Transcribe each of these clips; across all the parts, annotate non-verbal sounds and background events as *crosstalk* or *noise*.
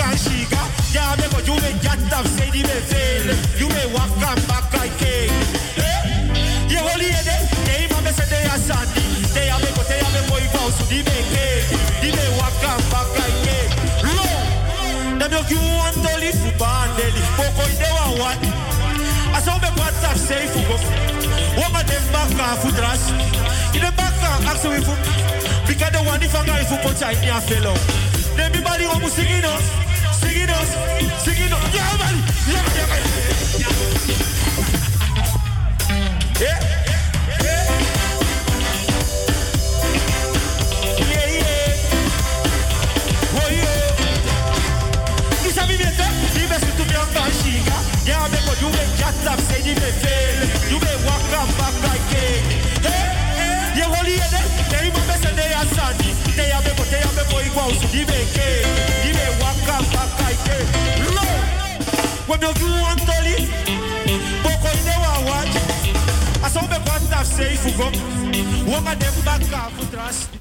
and shiga. Yeah, me you may get up, say the fail. You may walk and back like king. Hey, you only hear. They even say they are sandy. They are me they have me boy boss. The me king. The may walk and back like king. Low. Them you you want to live for bandeli. Poco ide wa wat. I saw me part of say for go. Woman them back and foot. In the back ask me for. Because the one if I got if you put in your fellow. Everybody want singing us, us, us. Yeah, man. Yeah, yeah. Yeah. Yeah. Yeah. Oh, yeah. Yeah, you me. You walk up back like cake. house, give a cake, give a waka waka cake. No, what do want to live? Boko ide want watch. Aso be kwa taf say fugo. Wanga dem back up trust.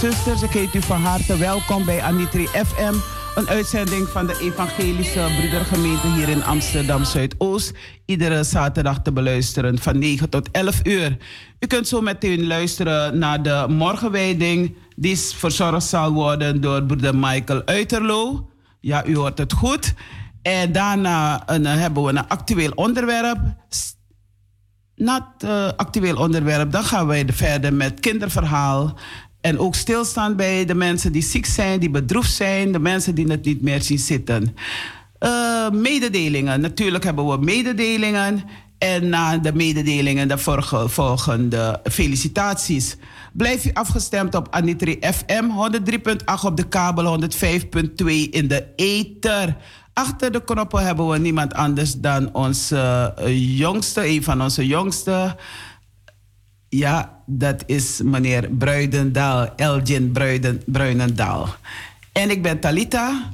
Zusters, ik heet u van harte welkom bij Anitri FM. Een uitzending van de Evangelische Broedergemeente hier in Amsterdam Zuidoost. Iedere zaterdag te beluisteren van 9 tot 11 uur. U kunt zo meteen luisteren naar de morgenwijding, die verzorgd zal worden door broeder Michael Uiterlo. Ja, u hoort het goed. En daarna een, hebben we een actueel onderwerp na het eh, actueel onderwerp, dan gaan wij verder met kinderverhaal. En ook stilstaan bij de mensen die ziek zijn, die bedroefd zijn, de mensen die het niet meer zien zitten. Eh, mededelingen. Natuurlijk hebben we mededelingen. En na de mededelingen de volgen, volgen de felicitaties. Blijf u afgestemd op Anitri FM 103.8 op de kabel, 105.2 in de ether. Achter de knoppen hebben we niemand anders dan onze eh, jongste, een van onze jongste. Ja, dat is meneer Bruidendaal, Elgin Bruiden, Bruinendaal. En ik ben Talita.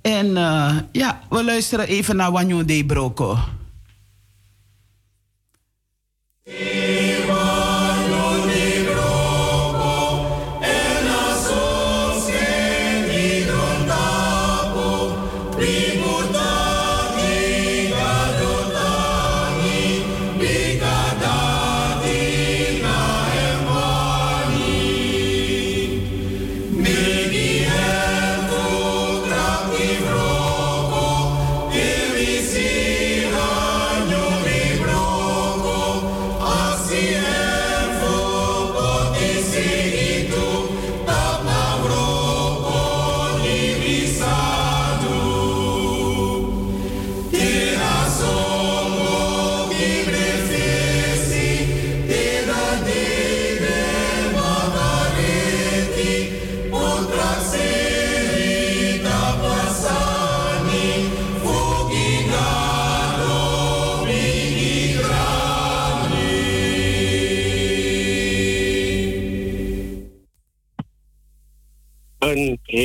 En eh, ja, we luisteren even naar Wanyo De Broko.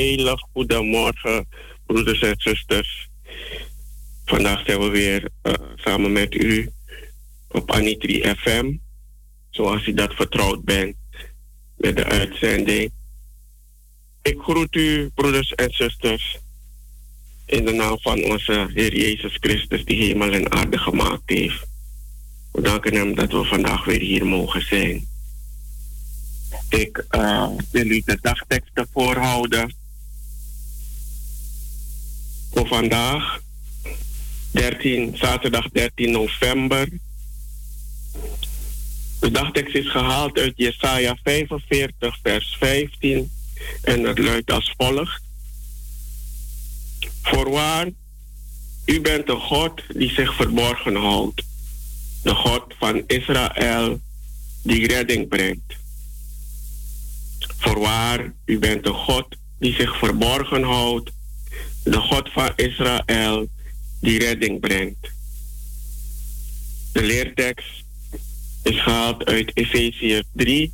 Hele goede broeders en zusters. Vandaag zijn we weer eh, samen met u op Anitri FM. Zoals u dat vertrouwd bent met de uitzending. Ik groet u, broeders en zusters, in de naam van onze Heer Jezus Christus, die hemel en aarde gemaakt heeft. We danken Hem dat we vandaag weer hier mogen zijn. Ik uh, wil u de dagteksten voorhouden voor vandaag, 13, zaterdag 13 november. De dagtekst is gehaald uit Jesaja 45, vers 15 en het luidt als volgt. Voorwaar, u bent de God die zich verborgen houdt, de God van Israël die redding brengt. Voorwaar, u bent de God die zich verborgen houdt, de God van Israël die redding brengt. De leertekst is gehaald uit Efeziërs 3,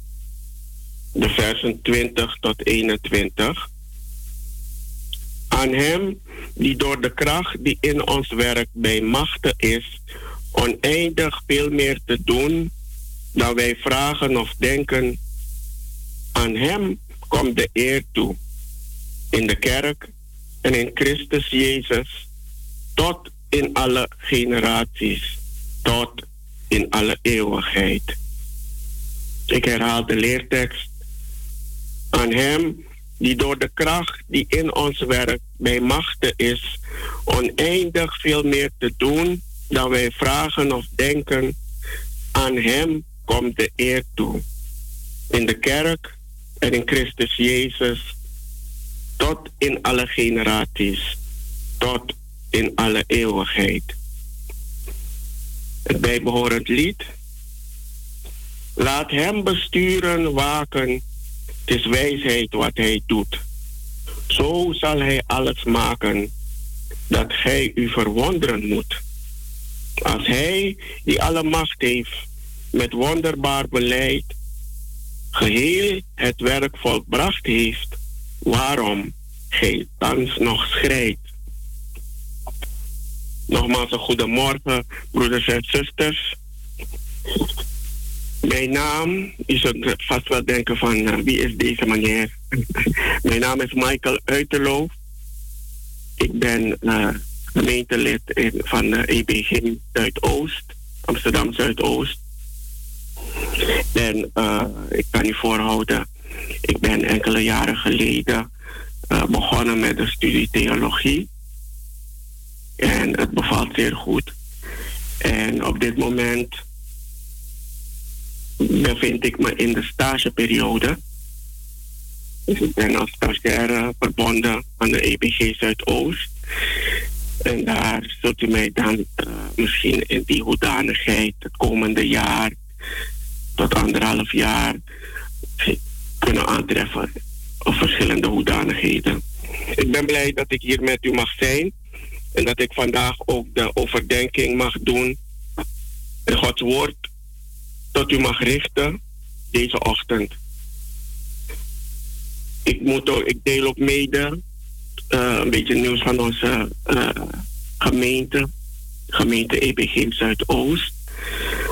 de versen 20 tot 21. Aan Hem die door de kracht die in ons werkt bij machten is, oneindig veel meer te doen dan wij vragen of denken aan Hem komt de eer toe. In de kerk en in Christus Jezus. Tot in alle generaties. Tot in alle eeuwigheid. Ik herhaal de leertekst. Aan Hem die door de kracht die in ons werkt bij machten is, oneindig veel meer te doen dan wij vragen of denken. Aan Hem komt de eer toe. In de kerk en in Christus Jezus tot in alle generaties, tot in alle eeuwigheid. Het bijbehorend lied. Laat hem besturen, waken. Het is wijsheid wat hij doet. Zo zal hij alles maken dat gij u verwonderen moet. Als hij, die alle macht heeft, met wonderbaar beleid geheel het werk volbracht heeft, waarom gij thans nog schrijdt. Nogmaals een goedemorgen, broeders en zusters. Mijn naam, u zult vast wel denken van uh, wie is deze meneer? *laughs* Mijn naam is Michael Uiterloof. Ik ben uh, gemeentelid van de EBG Zuidoost, Amsterdam Zuidoost. En uh, ik kan u voorhouden, ik ben enkele jaren geleden uh, begonnen met de studie theologie. En het bevalt zeer goed. En op dit moment bevind ik me in de stageperiode. Dus ik ben als stagiaire verbonden aan de EBG Zuidoost. En daar zult u mij dan uh, misschien in die hoedanigheid het komende jaar tot anderhalf jaar kunnen aantreffen op verschillende hoedanigheden. Ik ben blij dat ik hier met u mag zijn en dat ik vandaag ook de overdenking mag doen en Gods woord tot u mag richten deze ochtend. Ik, moet ook, ik deel ook mede eh, een beetje nieuws van onze eh, gemeente. Gemeente EPG Zuidoost.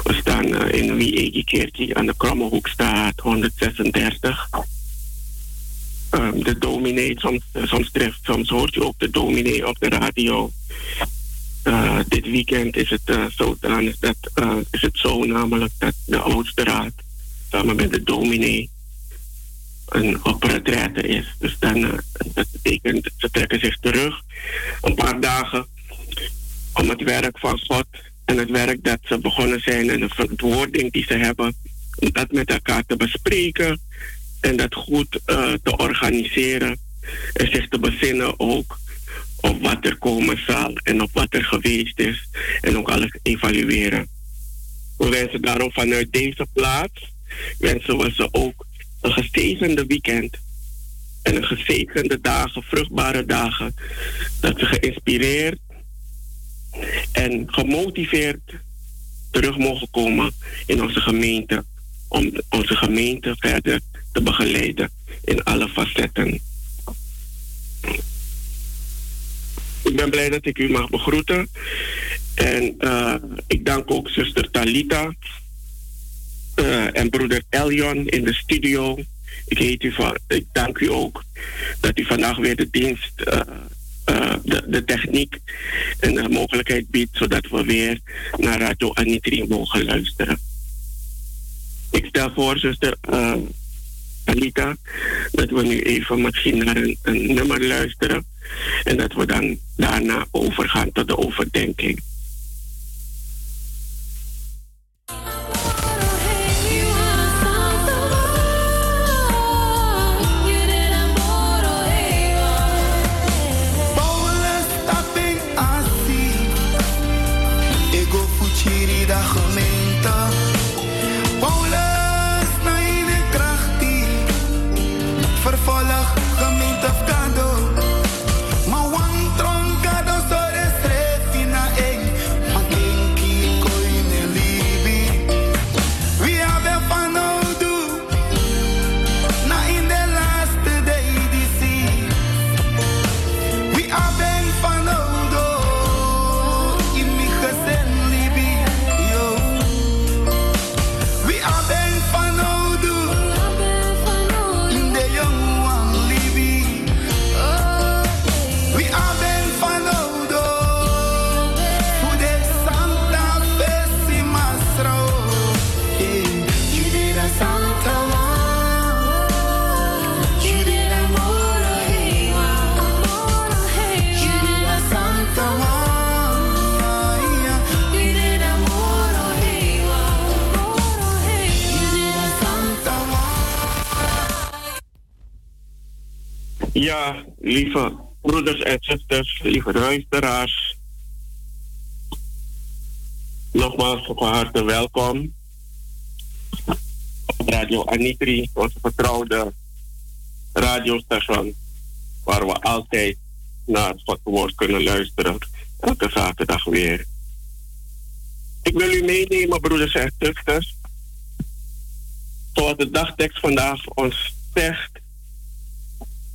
We staan eh, in Wiegekerkie aan de Krommehoekstraat 136. Ehm, de dominee, soms, soms, treft, soms hoort u ook de dominee op de radio. Eh, dit weekend is het, eh, zo, dat, eh, is het zo namelijk dat de oudste raad samen met de dominee een op retraite is. Dus dan, eh, dat betekent, ze trekken zich terug een paar dagen om het werk van God en het werk dat ze begonnen zijn en de verantwoording die ze hebben, om dat met elkaar te bespreken en dat goed eh, te organiseren en zich te bezinnen ook op wat er komen zal en op wat er geweest is en ook alles evalueren. We wensen daarom vanuit deze plaats, wensen we ze ook een gezegende weekend en een gezegende dagen, vruchtbare dagen, dat ze geïnspireerd en gemotiveerd terug mogen komen in onze gemeente, om onze gemeente verder te begeleiden in alle facetten. Ik ben blij dat ik u mag begroeten. En eh, ik dank ook zuster Talita eh, en broeder Elion in de studio. Ik, heet u van, ik dank u ook dat u vandaag weer de dienst, eh, eh, de, de techniek en de mogelijkheid biedt, zodat we weer naar Radio Anitri mogen luisteren. Ik stel voor, zuster eh Talita, dat we nu even misschien naar een, een nummer luisteren en dat we dan daarna overgaan tot de overdenking. Ja, lieve broeders en zusters, lieve luisteraars. Nogmaals van harte welkom op Radio Anitri, onze vertrouwde radiostation, waar we altijd naar het woord kunnen luisteren. Elke zaterdag weer. Ik wil u meenemen, broeders en zusters, zoals de dagtekst vandaag ons zegt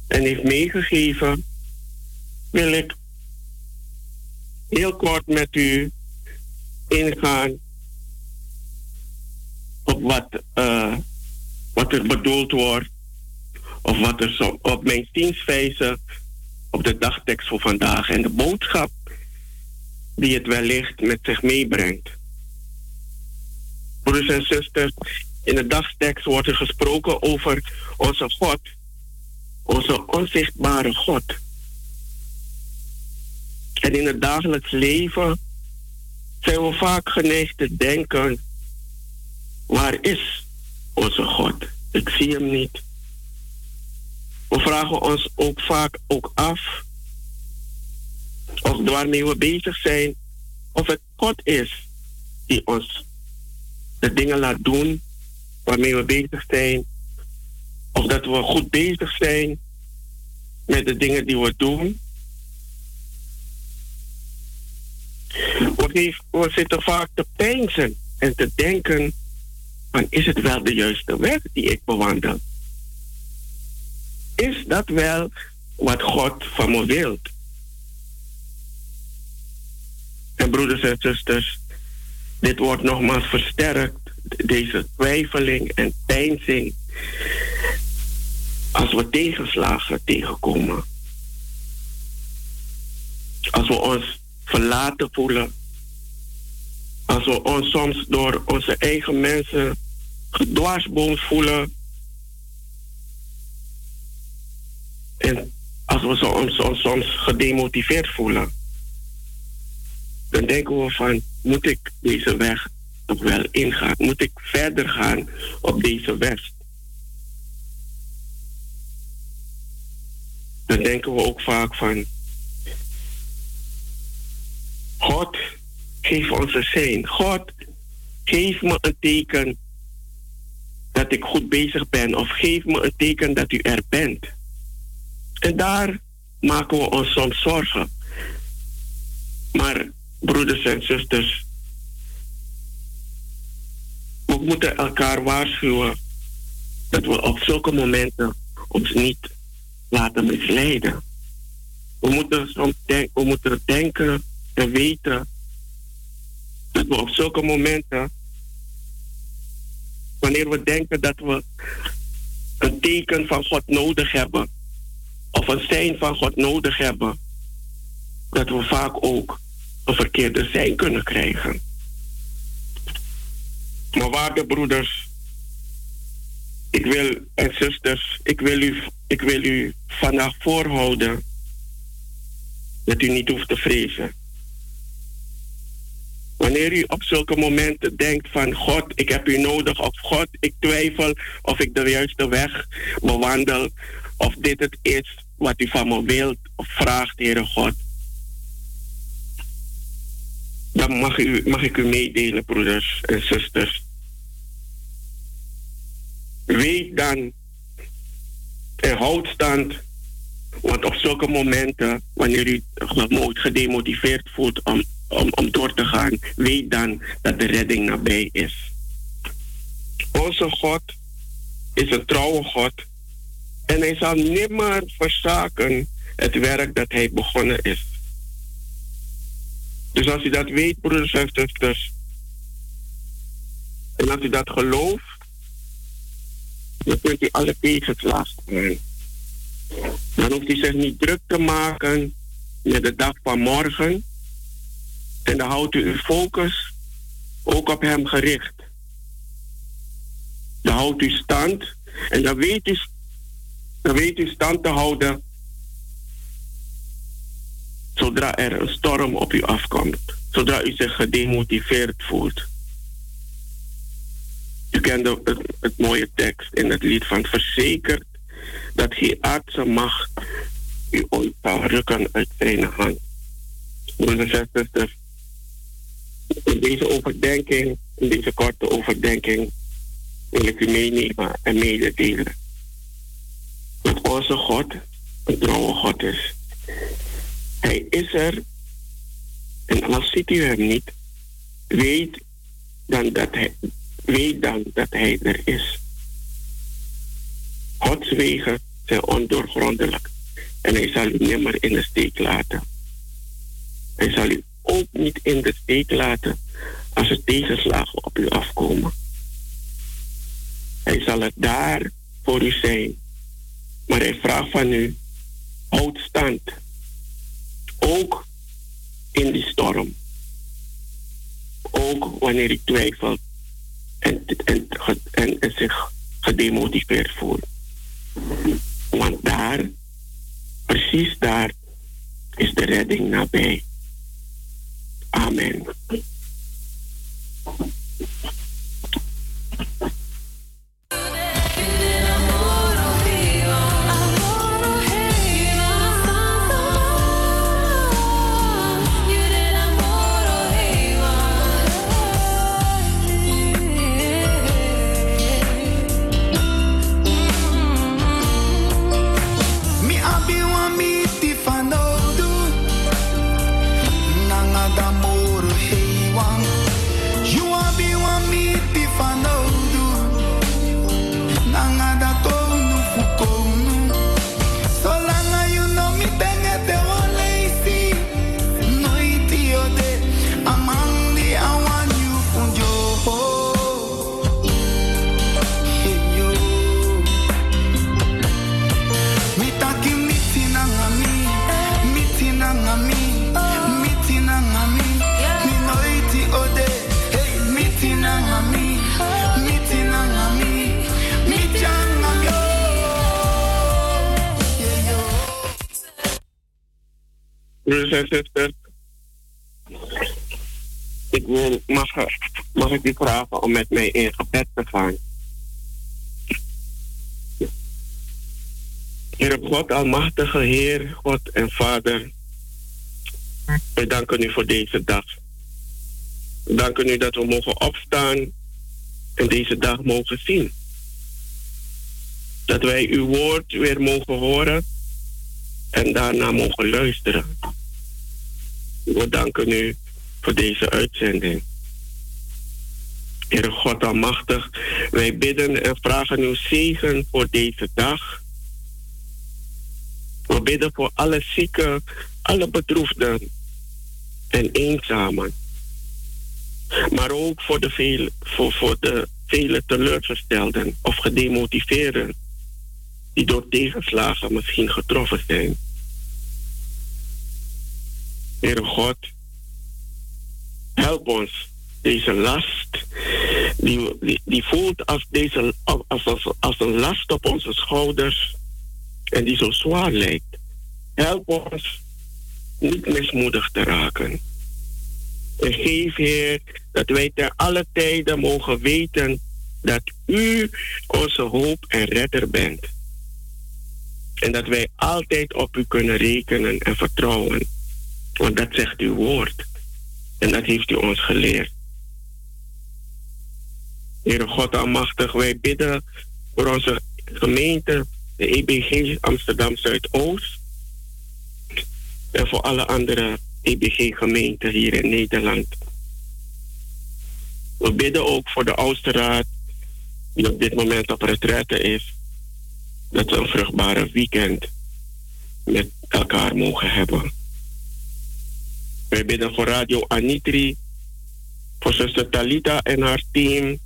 en heeft meegegeven, wil ik heel kort met u ingaan op wat, eh, wat er bedoeld wordt, of wat er zo, op mijn zienswijze op de dagtekst voor vandaag en de boodschap die het wellicht met zich meebrengt. Broeders en zusters, in de dagtekst wordt er gesproken over onze God onze onzichtbare God. En in het dagelijks leven zijn we vaak geneigd te denken: waar is onze God? Ik zie hem niet. We vragen ons ook vaak ook af of waarmee we bezig zijn, of het God is die ons de dingen laat doen waarmee we bezig zijn, of dat we goed bezig zijn met de dingen die we doen. We, we zitten vaak te peinzen en te denken: van, is het wel de juiste weg die ik bewandel? Is dat wel wat God van me wil. En broeders en zusters, dit wordt nogmaals versterkt, deze twijfeling en peinzing, als we tegenslagen tegenkomen. Als we ons verlaten voelen. Als we ons soms door onze eigen mensen gedwarsboomd voelen. En als we ons soms gedemotiveerd voelen. Dan denken we van, moet ik deze weg nog wel ingaan? Moet ik verder gaan op deze weg? Dan denken we ook vaak van, God, geef ons een zijn. God, geef me een teken dat ik goed bezig ben. Of geef me een teken dat u er bent. En daar maken we ons soms zorgen. Maar broeders en zusters, we moeten elkaar waarschuwen dat we op zulke momenten ons niet laten misleiden. We moeten we moeten denken en weten dat we op zulke momenten, wanneer we denken dat we een teken van God nodig hebben, of een zijn van God nodig hebben, dat we vaak ook een verkeerde zijn kunnen krijgen. Maar waarde broeders, ik wil en zusters, ik wil u, ik wil u vandaag voorhouden dat u niet hoeft te vrezen. Wanneer u op zulke momenten denkt van God, ik heb u nodig, of God, ik twijfel of ik de juiste weg bewandel, of dit het is wat u van me wilt of vraagt, Heere God. Dan mag, u, mag ik u meedelen, broeders en zusters. Weet dan en houd stand. Want op zulke momenten, wanneer u gedemotiveerd voelt om, om, om door te gaan, weet dan dat de redding nabij is. Onze God is een trouwe God en hij zal nimmer verzaken het werk dat hij begonnen is. Dus als u dat weet, broeders en zusters, en als u dat gelooft, dan kunt u alle tegenslagen aan. Dan hoeft u zich niet druk te maken met de dag van morgen. En dan houdt u uw focus ook op hem gericht. Dan houdt u stand en dan weet u, dan weet u stand te houden zodra er een storm op u afkomt. Zodra u zich gedemotiveerd voelt. U kent het, het mooie tekst in het lied van verzekerd dat geen aardse macht u ooit zal rukken uit zijn hand. Broeders en zusters, in deze overdenking, in deze korte overdenking, wil ik u meenemen en mededelen. Dat onze God een trouwe God is. Hij is er. En als ziet u hem niet, weet dan dat hij, weet dan dat hij er is. Gods wegen zijn ondoorgrondelijk. En hij zal u nimmer in de steek laten. Hij zal u ook niet in de steek laten als er tegenslagen op u afkomen. Hij zal het daar voor u zijn. Maar hij vraagt van u, houd stand. Ook in die storm. Ook wanneer u twijfelt en, en, en, zich gedemotiveerd voelt. Want daar, precies daar, is de redding nabij. Amen. Broeders en zusters, ik wil, mag, ik u vragen om met mij in gebed te gaan? Heer God, Almachtige Heer, God en Vader, we danken u voor deze dag. We danken u dat we mogen opstaan en deze dag mogen zien. Dat wij uw woord weer mogen horen en daarna mogen luisteren. We danken u voor deze uitzending. Heere God Almachtig, wij bidden en vragen uw zegen voor deze dag. We bidden voor alle zieken, alle bedroefden en eenzamen. Maar ook voor de, vele, voor, voor de vele teleurgestelden of gedemotiveerden die door tegenslagen misschien getroffen zijn. Heere God, help ons deze last, die, die, die voelt als, deze, als, als, als een last op onze schouders en die zo zwaar lijkt. Help ons niet mismoedig te raken. En geef, Heer, dat wij ter alle tijden mogen weten dat U onze hoop en redder bent. En dat wij altijd op U kunnen rekenen en vertrouwen. Want dat zegt uw woord. En dat heeft u ons geleerd. Heere God Almachtig, wij bidden voor onze gemeente, de EBG Amsterdam Zuidoost. En voor alle andere EBG-gemeenten hier in Nederland. We bidden ook voor de oudste raad, die op dit moment op retraite is. Dat we een vruchtbare weekend met elkaar mogen hebben. Wij bidden voor Radio Anitri, voor zuster Talita en haar team,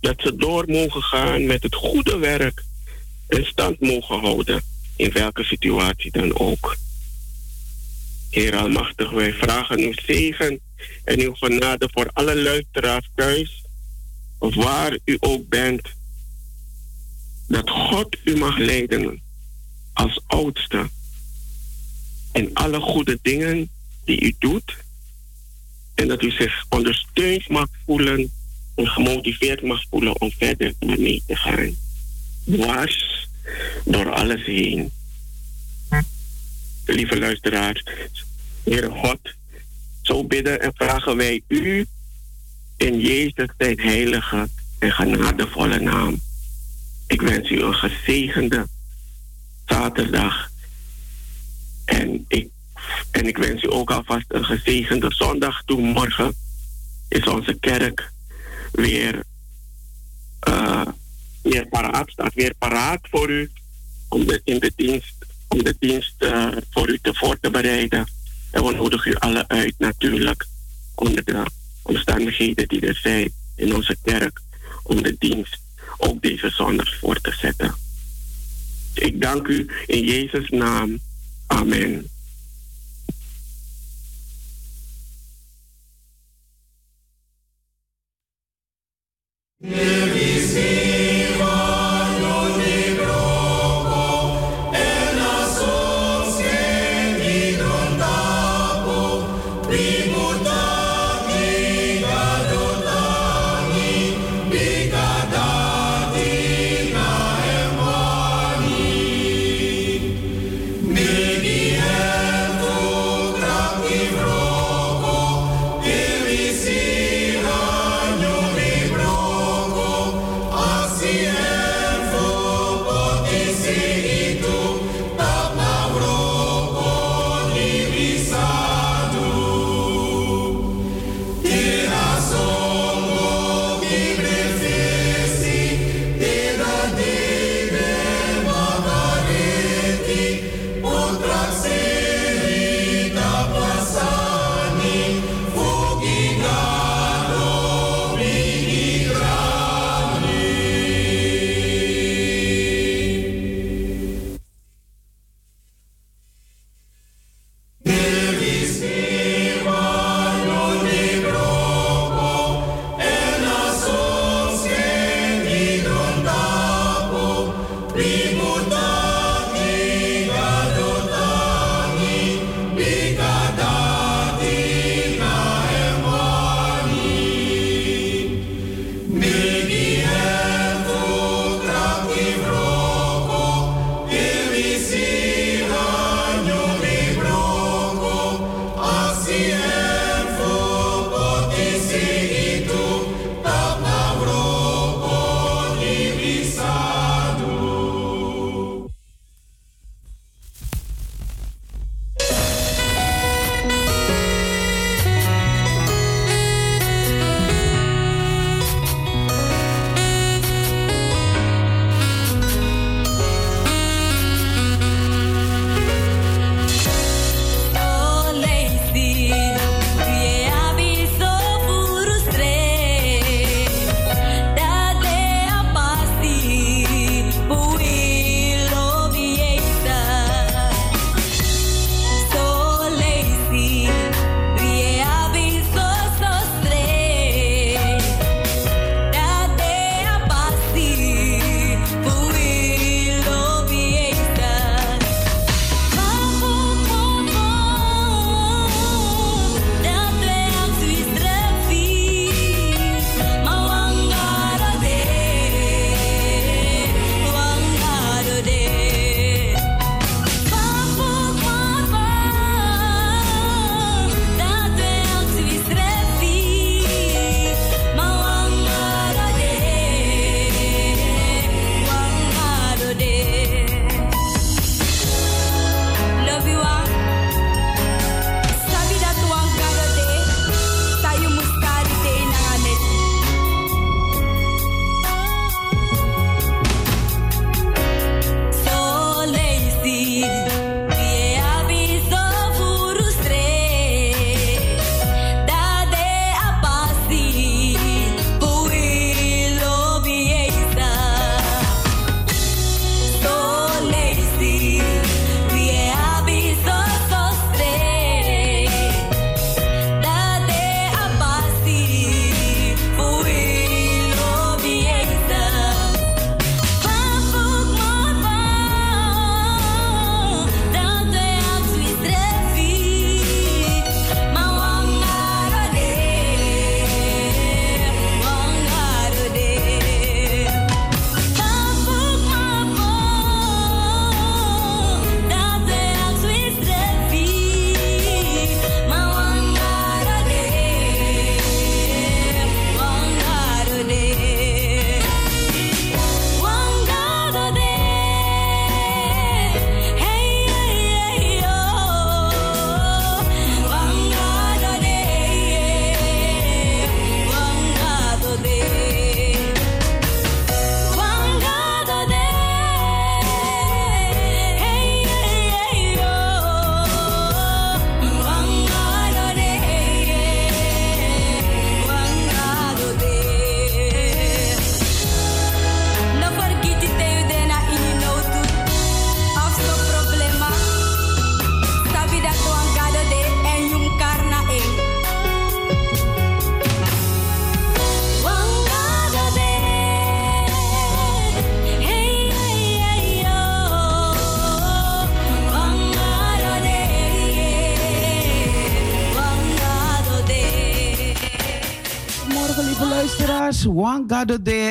dat ze door mogen gaan met het goede werk en stand mogen houden, in welke situatie dan ook. Heer Almachtig, wij vragen uw zegen en uw genade voor alle luisteraars thuis, waar u ook bent, dat God u mag leiden als oudste in alle goede dingen die u doet. En dat u zich ondersteund mag voelen en gemotiveerd mag voelen om verder mee te gaan. Dwars door alles heen. Lieve luisteraars, Heere God, zo bidden en vragen wij u in Jezus zijn heilige en genadevolle naam. Ik wens u een gezegende zaterdag. En ik en ik wens u ook alvast een gezegende zondag toe. Morgen is onze kerk weer, uh, weer paraat, staat weer paraat voor u. Om de, in de dienst, om de dienst uh, voor u te voor te bereiden. En we nodigen u alle uit natuurlijk. Onder de omstandigheden die er zijn in onze kerk. Om de dienst ook deze zondag voor te zetten. Ik dank u in Jezus' naam. Amen. Here is he.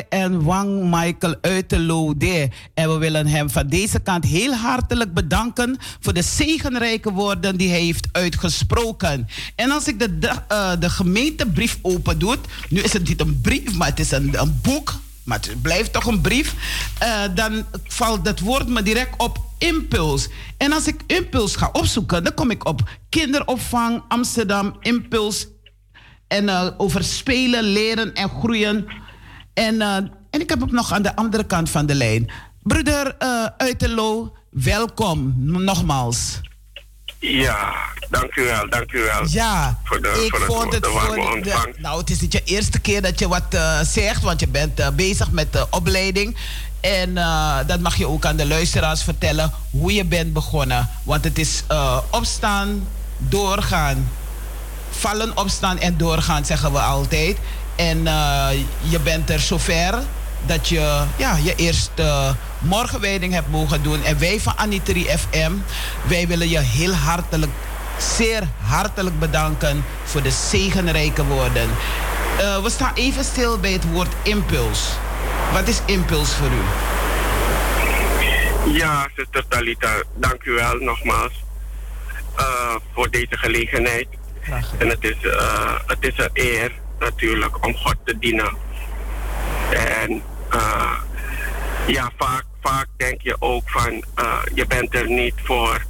En Wang Michael Uiterlode. En we willen hem van deze kant heel hartelijk bedanken voor de zegenrijke woorden die hij heeft uitgesproken. En als ik de, eh, de gemeentebrief open doe, nu is het niet een brief, maar het is een, een boek. Maar het blijft toch een brief. eh, dan valt het woord me direct op impuls. En als ik impuls ga opzoeken, dan kom ik op kinderopvang Amsterdam impuls en eh, over spelen, leren en groeien. En, eh, en ik heb hem nog aan de andere kant van de lijn. Broeder uh, Uiterlo, welkom nogmaals. Ja, dank u wel, dank u wel. Ja, Voor de- ik voor het vond het voor de- ontvangst. Nou, het is niet je eerste keer dat je wat eh, zegt, want je bent bezig met de opleiding. En dat mag je ook aan de luisteraars vertellen hoe je bent begonnen. Want het is opstaan, doorgaan. Vallen, opstaan en doorgaan, zeggen we altijd. En eh, je bent er zover dat je ja, je eerste morgenwijding hebt mogen doen. En wij van Anitri FM, wij willen je heel hartelijk, zeer hartelijk bedanken voor de zegenrijke woorden. Eh, we staan even stil bij het woord impuls. Wat is impuls voor u? Ja, zuster Talita, dank u wel nogmaals eh, voor deze gelegenheid. En het is, eh, het is een eer natuurlijk om God te dienen. En eh, ja, vaak, vaak denk je ook van eh, je bent er niet voor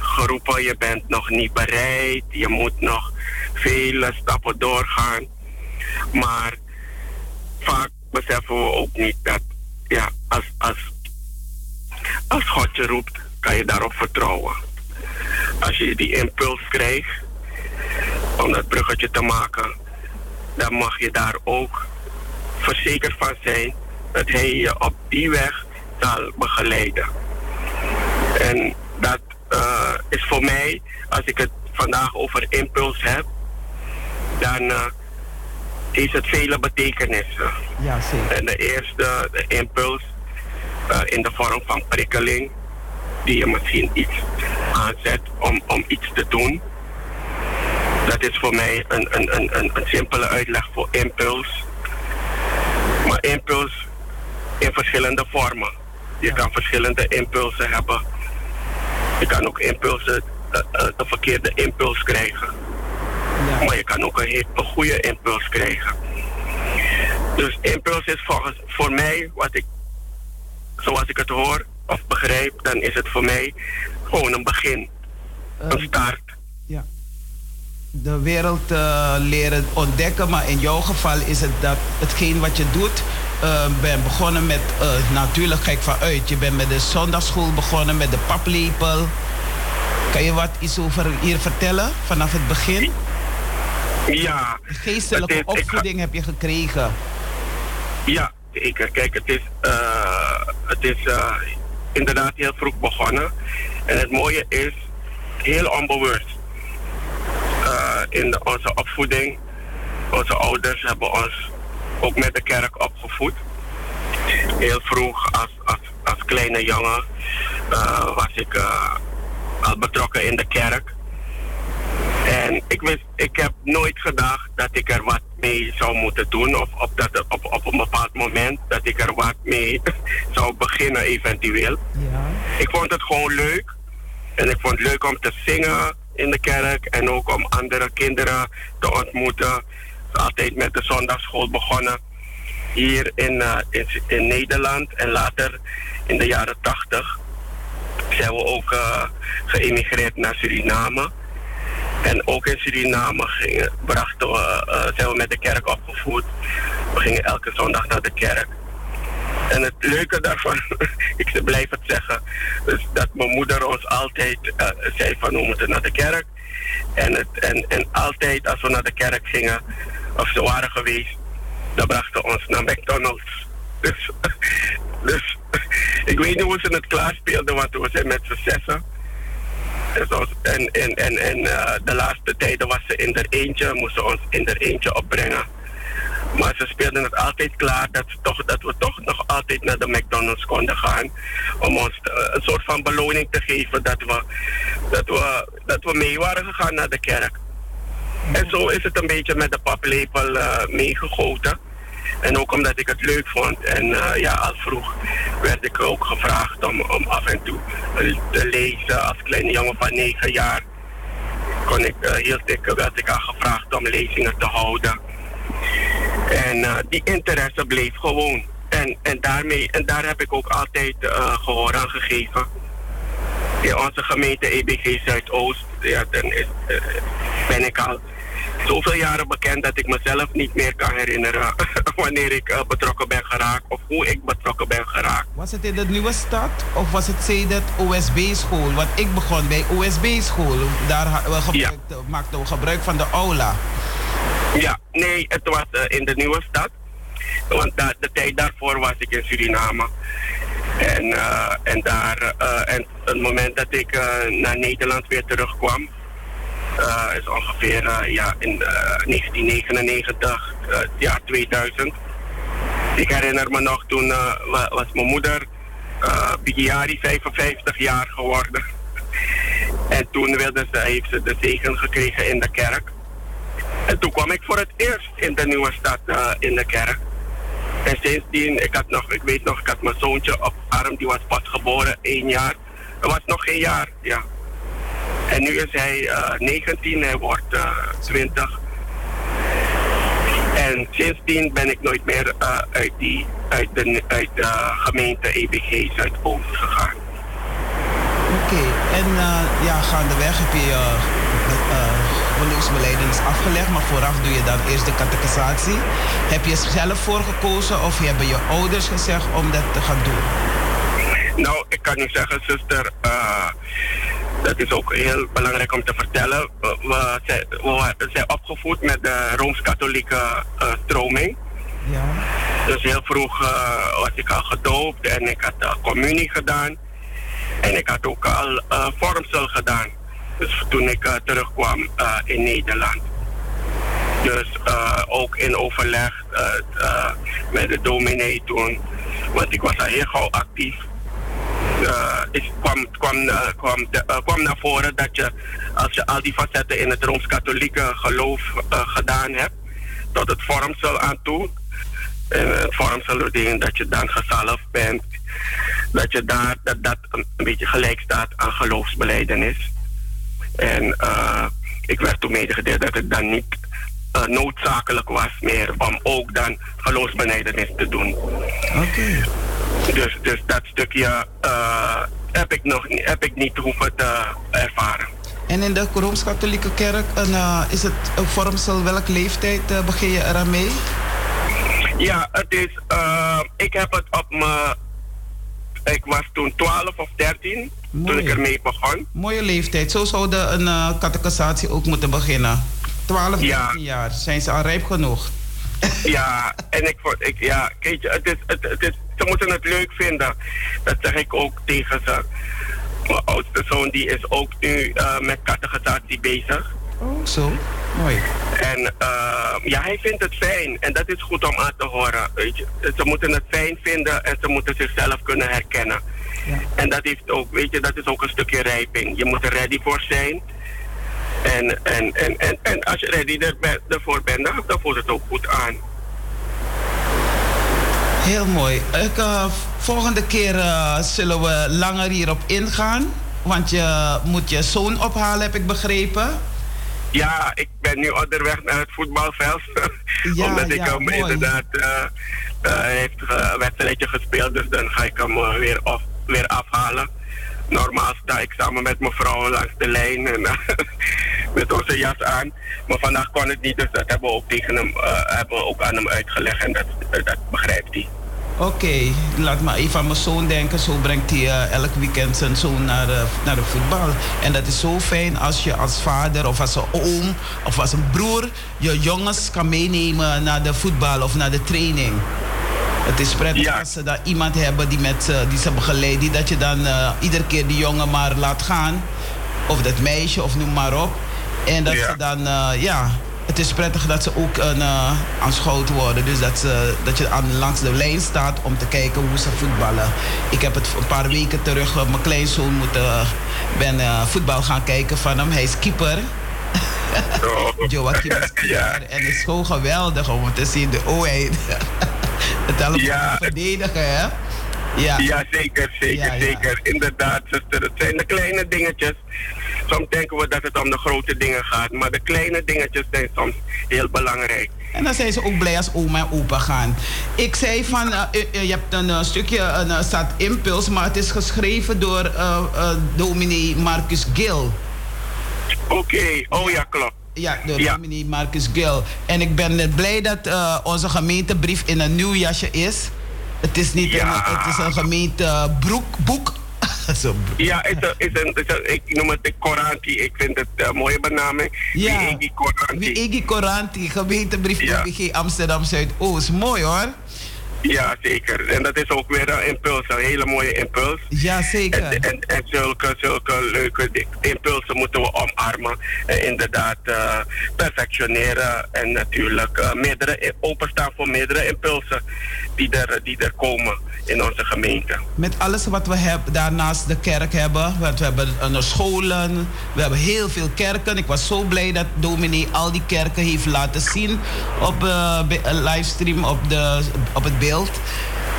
geroepen, je bent nog niet bereid, je moet nog vele stappen doorgaan. Maar vaak beseffen we ook niet dat ja, als, als, als God je roept, kan je daarop vertrouwen. Als je die impuls krijgt om dat bruggetje te maken, dan mag je daar ook verzekerd van zijn dat hij je op die weg zal begeleiden. En dat eh, is voor mij, als ik het vandaag over impuls heb, dan uh, heeft het vele betekenissen. Ja, zeker. En de eerste, de impuls, uh, in de vorm van prikkeling, die je misschien iets aanzet om, om iets te doen. Dat is voor mij een, een, een, een, een simpele uitleg voor impuls. Maar impuls in verschillende vormen. Je kan verschillende impulsen hebben. Je kan ook impulsen, uh, uh, de verkeerde impuls krijgen. Ja. Maar je kan ook een, een goede impuls krijgen. Dus impuls is volgens, voor mij, wat ik, zoals ik het hoor of begrijp, dan is het voor mij gewoon een begin. een start. Ja. De wereld uh, leren ontdekken, maar in jouw geval is het dat hetgeen wat je doet. Uh, ben begonnen met, uh, natuurlijk ga ik vanuit, je bent met de zondagschool begonnen, met de paplepel. Kan je wat iets over hier vertellen vanaf het begin? Ja. De geestelijke is, opvoeding heb je gekregen. Ja, zeker. Kijk, het is, het is inderdaad heel vroeg begonnen. En het mooie is, heel onbewust. Uh, in de, onze opvoeding, onze ouders hebben ons ook met de kerk opgevoed. Heel vroeg, als, als, als kleine jongen, was ik al betrokken in de kerk. En ik, wist, ik heb nooit gedacht dat ik er wat mee zou moeten doen. Of op, dat, op, op een bepaald moment dat ik er wat mee *laughs* zou beginnen eventueel. Ja. Ik vond het gewoon leuk. En ik vond het leuk om te zingen in de kerk. En ook om andere kinderen te ontmoeten. Altijd met de zondagschool begonnen. Hier in, uh, in, in, Nederland. En later in de jaren tachtig zijn we ook uh, geëmigreerd naar Suriname. En ook in Suriname gingen, brachten we, uh, zijn we met de kerk opgevoed. We gingen elke zondag naar de kerk. En het leuke daarvan, *laughs* ik blijf het zeggen, is dat mijn moeder ons altijd uh, zei van we moeten naar de kerk. En, het, en, en altijd als we naar de kerk gingen, of ze waren geweest, dan brachten ons naar McDonald's. *laughs* Dus, dus ik weet niet hoe ze het klaarspeelden, want we zijn met z'n zessen. En, en, en, en uh, de laatste tijden was ze in er eentje, moesten ons in er eentje opbrengen. Maar ze speelden het altijd klaar dat, toch, dat we toch nog altijd naar de McDonald's konden gaan. Om ons uh, een soort van beloning te geven dat we, dat, we, dat we mee waren gegaan naar de kerk. En zo is het een beetje met de paplepel uh, meegegoten. En ook omdat ik het leuk vond. En eh, ja, al vroeg werd ik ook gevraagd om, om af en toe eh, te lezen. Als kleine jongen van negen jaar kon ik, eh, hield ik, werd ik al gevraagd om lezingen te houden. En eh, die interesse bleef gewoon. En, en, daarmee, en daar heb ik ook altijd eh, gehoor aan gegeven. In onze gemeente EBG Zuidoost, ja, dan is, eh, ben ik al zoveel jaren bekend dat ik mezelf niet meer kan herinneren *laughs* wanneer ik betrokken ben geraakt of hoe ik betrokken ben geraakt. Was het in de nieuwe stad of was het Zedet OSB-school? Want ik begon bij OSB-school. Daar we gebruikten- maakten we gebruik van de aula. Ja, nee, het was eh, in de nieuwe stad. Want de tijd daarvoor was ik in Suriname. En, eh, en daar, eh, en het moment dat ik naar Nederland weer terugkwam, is ongeveer ja, in eh, 1999, eh, het jaar 2000. Ik herinner me nog, toen wa- was mijn moeder, uh, Bigiari, 55 jaar geworden. En toen wilde ze, heeft ze de zegen gekregen in de kerk. En toen kwam ik voor het eerst in de nieuwe stad eh, in de kerk. En sindsdien, ik, had nog, ik weet nog, ik had mijn zoontje op arm, die was pas geboren, één jaar. Hij was nog geen jaar, ja. En nu is hij eh 19, hij wordt eh 20. En sindsdien ben ik nooit meer eh, uit, die, uit, de, de gemeente EBG Zuidoost gegaan. Oké, en eh, ja, gaandeweg heb je je uh, geloofsbelijdenis afgelegd, maar vooraf doe je dan eerst de catechisatie. Heb je zelf voor gekozen of hebben je ouders gezegd om dat te gaan doen? Nou, ik kan u zeggen, zuster, eh, dat is ook heel belangrijk om te vertellen. We, we zijn, we zijn opgevoed met de Rooms-Katholieke eh, stroming. Ja. Dus heel vroeg eh, was ik al gedoopt en ik had uh, communie gedaan. En ik had ook al uh, vormsel gedaan. Dus toen ik uh, terugkwam uh, in Nederland. Dus ook in overleg met de dominee toen. Want ik was al heel gauw actief. het kwam, kwam, kwam, kwam naar voren dat je, als je al die facetten in het Rooms-Katholieke geloof gedaan hebt, tot het vormsel aan toe. En het vormsel betekent dat je dan gezalfd bent dat je daar dat, dat een beetje gelijk staat aan geloofsbeleidenis. En uh, ik werd toen medegedeeld dat het dan niet uh, noodzakelijk was meer om ook dan geloofsbeleidenis te doen. Oké. Okay. Dus, dus dat stukje uh, heb ik nog heb ik niet hoeven te ervaren. En in de Rooms-Katholieke Kerk is het een vormsel, welke leeftijd begin je eraan mee? Ja, het is, ik heb het op mijn ik was toen 12 of 13 Mooi. toen ik ermee begon. Mooie leeftijd. Zo zou de, een uh, catechisatie ook moeten beginnen. 12, 13 ja. jaar. Zijn ze al rijp genoeg? *laughs* ja, en ik vond, ik, ja, kijk het is, het, het is, ze moeten het leuk vinden. Dat zeg ik ook tegen ze. Mijn oudste zoon die is ook nu uh, met catechisatie bezig. Oh, zo. Mooi. En uh, ja, hij vindt het fijn. En dat is goed om aan te horen. Weet je. Ze moeten het fijn vinden en ze moeten zichzelf kunnen herkennen. Ja. En dat, heeft ook, weet je, dat is ook een stukje rijping. Je moet er ready voor zijn. En, en, en, en, en als je ready er, ervoor bent, dan, dan voelt het ook goed aan. Heel mooi. Ik, uh, volgende keer uh, zullen we langer hierop ingaan. Want je moet je zoon ophalen, heb ik begrepen. Ja, ik ben nu onderweg naar het voetbalveld. *laughs* Ja, Omdat ik ja, hem mooi. inderdaad uh, heeft een wedstrijdje gespeeld. Dus dan ga ik hem weer, af, weer afhalen. Normaal sta ik samen met mijn vrouw langs de lijn en *laughs* met onze jas aan. Maar vandaag kon het niet, dus dat hebben we ook, tegen hem, hebben we ook aan hem uitgelegd en dat, dat begrijpt hij. Oké, okay, laat maar even aan mijn zoon denken. Zo brengt hij uh, elk weekend zijn zoon naar, uh, naar de voetbal. En dat is zo fijn als je als vader of als een oom of als een broer je jongens kan meenemen naar de voetbal of naar de training. Het is prettig ja. als ze daar iemand hebben die, met, uh, die ze begeleiden. Die dat je dan iedere keer die jongen maar laat gaan. Of dat meisje of noem maar op. En dat ja. ze dan, ja, het is prettig dat ze ook uh, aanschouwd worden. Dus dat, ze, dat je aan, langs de lijn staat om te kijken hoe ze voetballen. Ik heb het een paar weken terug, uh, mijn kleinzoon moet, uh, ben voetbal gaan kijken van hem. Hij is keeper. Oh. *laughs* Joachim is Ja. hier en het is gewoon geweldig om te zien de oh, *laughs* hij, het allemaal Ja. verdedigen, hè? Ja. Ja, zeker, zeker, Ja, ja. zeker. Inderdaad, zuster. Het zijn de kleine dingetjes. Soms denken we dat het om de grote dingen gaat, maar de kleine dingetjes zijn soms heel belangrijk. En dan zijn ze ook blij als oma en opa gaan. Ik zei van, eh, eh, eh, je hebt een stukje, een uh, staat impuls, maar het is geschreven door dominee Marcus Gill. Oké, oh ja, klopt. Ja, door Ja. dominee Marcus Gill. En ik ben net blij dat onze gemeentebrief in een nieuw jasje is. Het is niet Ja. een, het is een gemeentebroekboek. *laughs* Zo, Ja, is een, is een, is een- ik noem het de Koranti. Ik vind het een mooie benaming. Ja. Die Egi Koranti. Wie Iggy Coranti, gemeentebrief Ja. IBG Amsterdam Zuidoost. Mooi hoor. Ja, zeker. En dat is ook weer een impuls, een hele mooie impuls. Ja, zeker. En, en, en zulke, zulke leuke impulsen moeten we omarmen. En inderdaad eh, perfectioneren. En natuurlijk eh, meerdere, openstaan voor meerdere impulsen die er, die er komen in onze gemeente. Met alles wat we hebben, daarnaast de kerk hebben. Want we hebben uh, scholen, we hebben heel veel kerken. Ik was zo blij dat dominee al die kerken heeft laten zien op eh, be- een livestream op, de, op het beeld.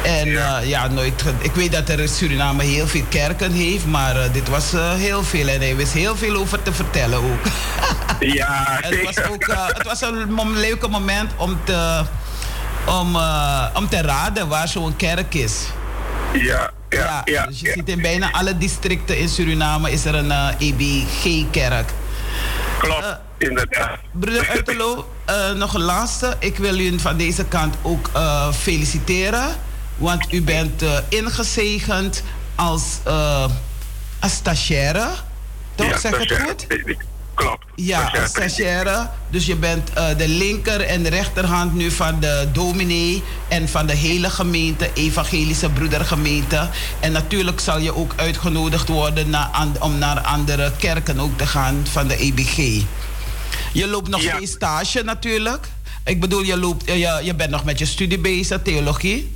En ja, ja nooit, ik weet dat er in Suriname heel veel kerken heeft, maar eh, dit was eh, heel veel. En hij wist heel veel over te vertellen ook. *laughs* Ja, het, was ook eh, het was een leuke moment om te, om, eh, om te raden waar zo'n kerk is. Ja, ja, Ja, ja. dus je ja. ziet in bijna alle districten in Suriname is er een eh, EBG-kerk. Klopt, eh, inderdaad. Broeder Uiterlo, nog een laatste. Ik wil u van deze kant ook feliciteren. Want u bent ingezegend als, als stagiaire. Toch, zeg ik het goed? Klopt. Ja, stagiaire. Dus je bent eh, de linker en de rechterhand nu van de dominee en van de hele gemeente, evangelische broedergemeente. En natuurlijk zal je ook uitgenodigd worden an- om naar andere kerken ook te gaan van de EBG. Je loopt nog Ja. geen stage natuurlijk. Ik bedoel, je, loopt, eh, je, je bent nog met je studie bezig, theologie.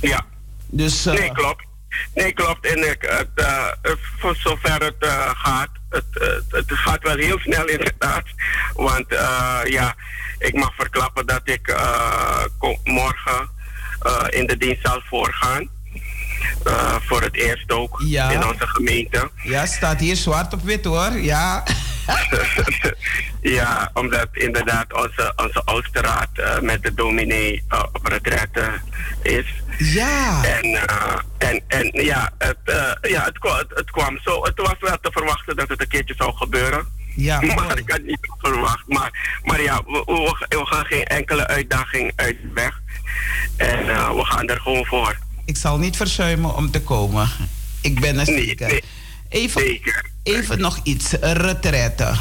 Ja. Dus eh, Nee, klopt. Nee, klopt. En ik, het, eh, voor zover het eh, gaat, het, gaat wel heel snel inderdaad. Want eh, ja, ik mag verklappen dat ik kom- morgen in de dienst zal voorgaan. Eh, voor het eerst ook Ja. in onze gemeente. ja, staat hier zwart op wit hoor. Ja. *laughs* ja, omdat inderdaad onze, onze Oosterraad eh, met de dominee eh, op retraite is. Ja. En, en, en ja, het, ja het, kwa- het, het kwam zo. Het was wel te verwachten dat het een keertje zou gebeuren. Ja, *laughs* maar ik had niet verwacht. Maar, maar ja, we, we, we gaan geen enkele uitdaging uit weg. En we gaan er gewoon voor. Ik zal niet verzuimen om te komen. Ik ben er zeker. nee. Even, Zeker. even nog iets. Retraite.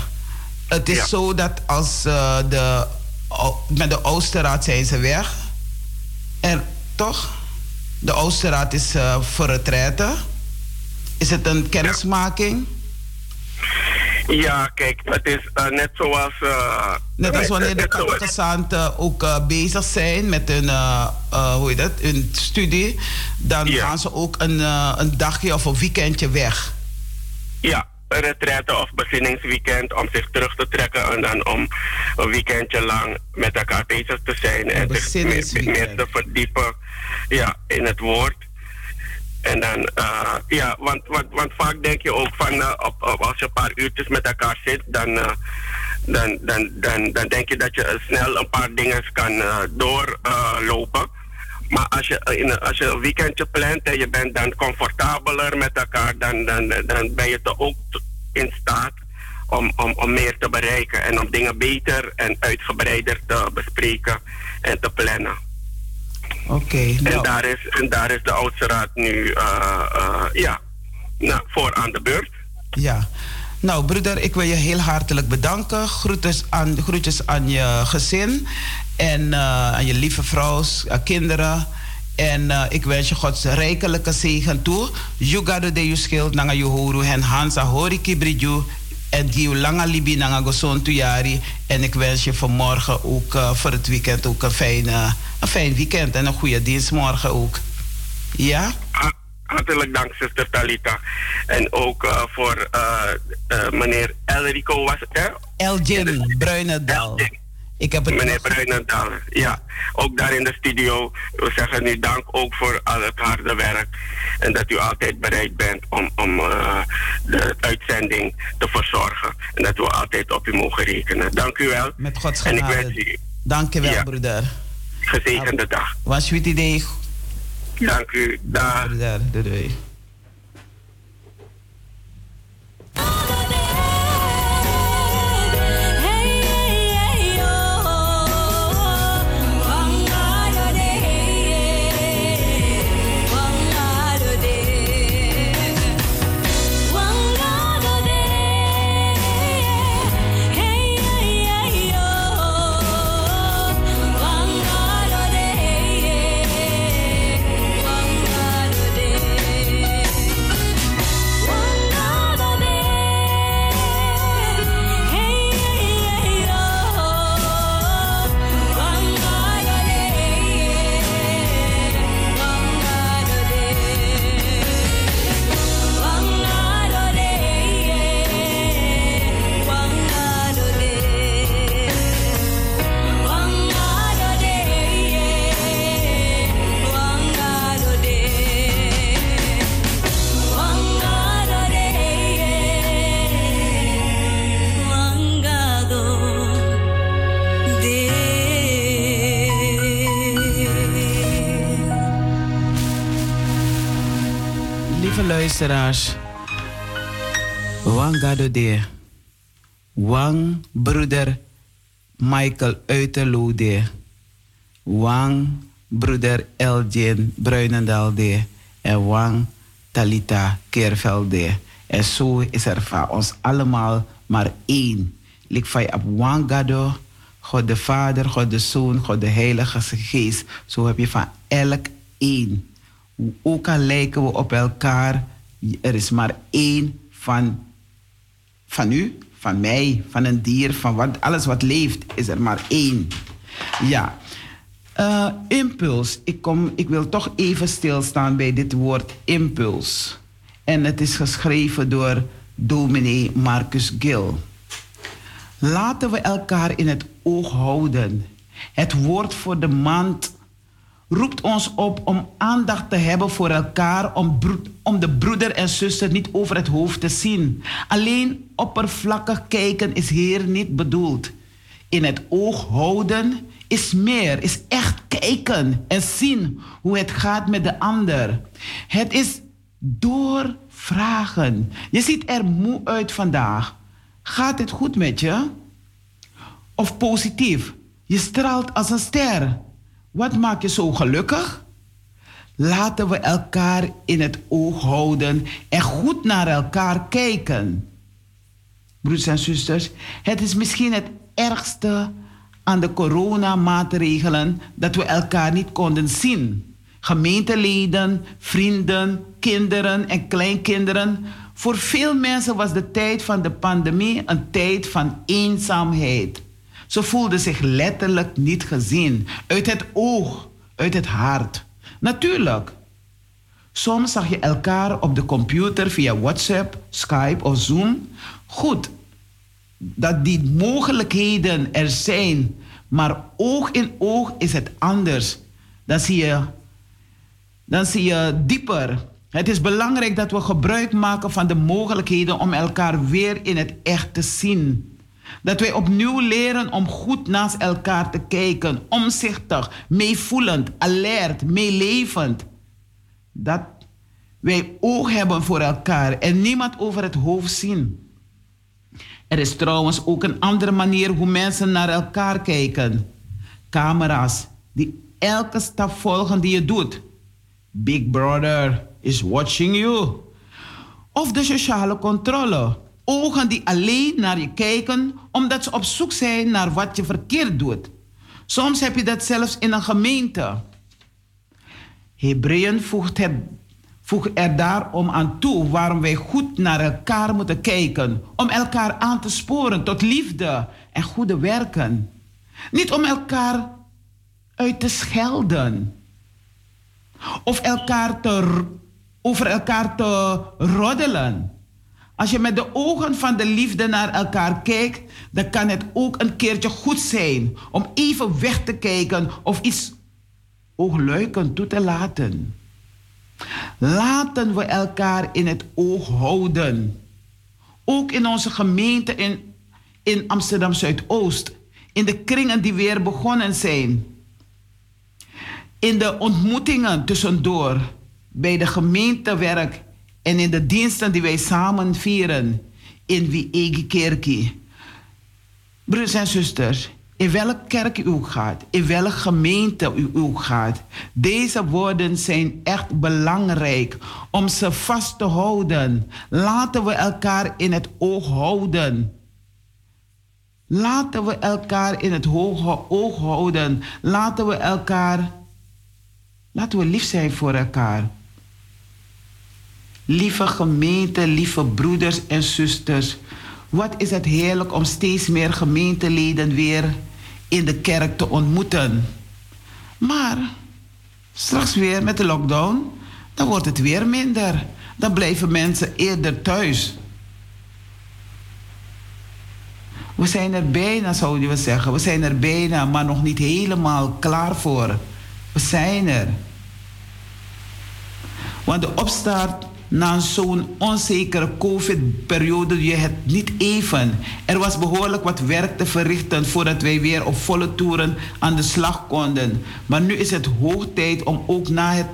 Het is Ja. zo dat als eh, de... Met de Oosterraad zijn ze weg. En toch? De Oosterraad is eh, voor retraite. Is het een kennismaking? Ja, kijk, het is eh, net zoals... eh, Net als wanneer de catechizanten ook eh, bezig zijn met hun, hoe heet dat, hun studie, dan Ja. gaan ze ook een, een dagje of een weekendje weg. Ja, een retraite of bezinningsweekend om zich terug te trekken en dan om een weekendje lang met elkaar bezig te zijn en zich meer, meer te verdiepen ja, in het woord. En dan, eh, ja, want, want, want vaak denk je ook van eh, op, als je een paar uurtjes met elkaar zit, dan, eh, dan, dan, dan, dan denk je dat je snel een paar dingen kan doorlopen. Maar als je, in, als je een weekendje plant en je bent dan comfortabeler met elkaar, dan, dan, dan ben je toch ook in staat om, om, om meer te bereiken en om dingen beter en uitgebreider te bespreken en te plannen. Oké, En, nou, daar is, en daar is de oudste raad nu eh, eh, ja, nou, voor aan de beurt. ja. Nou, broeder, ik wil je heel hartelijk bedanken. Groetjes aan, groetjes aan je gezin en eh, aan je lieve vrouw, kinderen. En ik wens je Gods rijkelijke zegen toe. Jugado de Yuskil, Nanga Yohoru, en Hansa Horiki Bridju. En Giu Langa Libi, Nanga Goson Tuyari. En ik wens je vanmorgen ook eh, voor het weekend ook een fijn, eh, een fijn weekend en een goede dienst morgen ook. Ja? Ha- hartelijk dank, zuster Talita. En ook eh, voor eh, meneer Elrico was het, hè? Elgin Bruinendal. Elgin. Ik heb het Meneer Bruinendal, ja. Ook daar in de studio. We zeggen nu dank ook voor al het harde werk. En dat u altijd bereid bent om, om eh, de uitzending te verzorgen. En dat we altijd op u mogen rekenen. Dank u wel. met Gods En ik wens genade. u Dank je wel, Ja. broeder. gezegende dag. Was sweet idee, Dank u. Dag. doei. Luisteraars, Wang Gado de. Wang broeder Michael Uiterloo de. Wang broeder Elgin Bruinendal de. En Wang Talita Keerveld de. En zo is er van ons allemaal maar één. Lik van op Wang Gado, God de Vader, God de Zoon, God de Heilige Geest. Zo heb je van elk één. Ook al lijken we op elkaar, er is maar één van, van u, van mij, van een dier, van wat, alles wat leeft, is er maar één. Ja. Eh, impuls. Ik, kom, ik wil toch even stilstaan bij dit woord impuls. En het is geschreven door dominee Marcus Gil. Laten we elkaar in het oog houden. Het woord voor de maand roept ons op om aandacht te hebben voor elkaar, om, om de broeder en zuster niet over het hoofd te zien. Alleen oppervlakkig kijken is hier niet bedoeld. In het oog houden is meer, is echt kijken en zien hoe het gaat met de ander. Het is doorvragen. Je ziet er moe uit vandaag. Gaat het goed met je? Of positief? Je straalt als een ster. Wat maakt je zo gelukkig? Laten we elkaar in het oog houden en goed naar elkaar kijken. Broeders en zusters, het is misschien het ergste aan de coronamaatregelen dat we elkaar niet konden zien. Gemeenteleden, vrienden, kinderen en kleinkinderen. Voor veel mensen was de tijd van de pandemie een tijd van eenzaamheid. Ze voelden zich letterlijk niet gezien. Uit het oog, uit het hart. Natuurlijk. Soms zag je elkaar op de computer via WhatsApp, Skype of Zoom. Goed, dat die mogelijkheden er zijn, maar oog in oog is het anders. Dan zie je, dan zie je dieper. Het is belangrijk dat we gebruik maken van de mogelijkheden om elkaar weer in het echt te zien. Dat wij opnieuw leren om goed naast elkaar te kijken, omzichtig, meevoelend, alert, meelevend. Dat wij oog hebben voor elkaar en niemand over het hoofd zien. Er is trouwens ook een andere manier hoe mensen naar elkaar kijken. Camera's die elke stap volgen die je doet. Big Brother is watching you. Of de sociale controle. Ogen die alleen naar je kijken omdat ze op zoek zijn naar wat je verkeerd doet. Soms heb je dat zelfs in een gemeente. Hebreeën voegt, voegt er daarom aan toe waarom wij goed naar elkaar moeten kijken. Om elkaar aan te sporen tot liefde en goede werken. Niet om elkaar uit te schelden. Of elkaar te, over elkaar te roddelen. Als je met de ogen van de liefde naar elkaar kijkt, dan kan het ook een keertje goed zijn om even weg te kijken of iets oogluikend toe te laten. Laten we elkaar in het oog houden. Ook in onze gemeente in, in Amsterdam Zuidoost. In de kringen die weer begonnen zijn. In de ontmoetingen tussendoor. Bij de gemeentewerk en in de diensten die wij samen vieren. In wie Egi Kerkie. Broeders en zusters, in welke kerk u ook gaat, in welke gemeente u ook gaat, deze woorden zijn echt belangrijk om ze vast te houden. Laten we elkaar in het oog houden. Laten we elkaar in het oog houden. Laten we elkaar, laten we lief zijn voor elkaar. Lieve gemeente, lieve broeders en zusters, wat is het heerlijk om steeds meer gemeenteleden weer in de kerk te ontmoeten. Maar straks weer met de lockdown, dan wordt het weer minder. Dan blijven mensen eerder thuis. We zijn er bijna, zouden we zeggen. We zijn er bijna, maar nog niet helemaal klaar voor. We zijn er. Want de opstart na zo'n onzekere COVID-periode je het niet even. Er was behoorlijk wat werk te verrichten voordat wij weer op volle toeren aan de slag konden. Maar nu is het hoog tijd om ook na, het,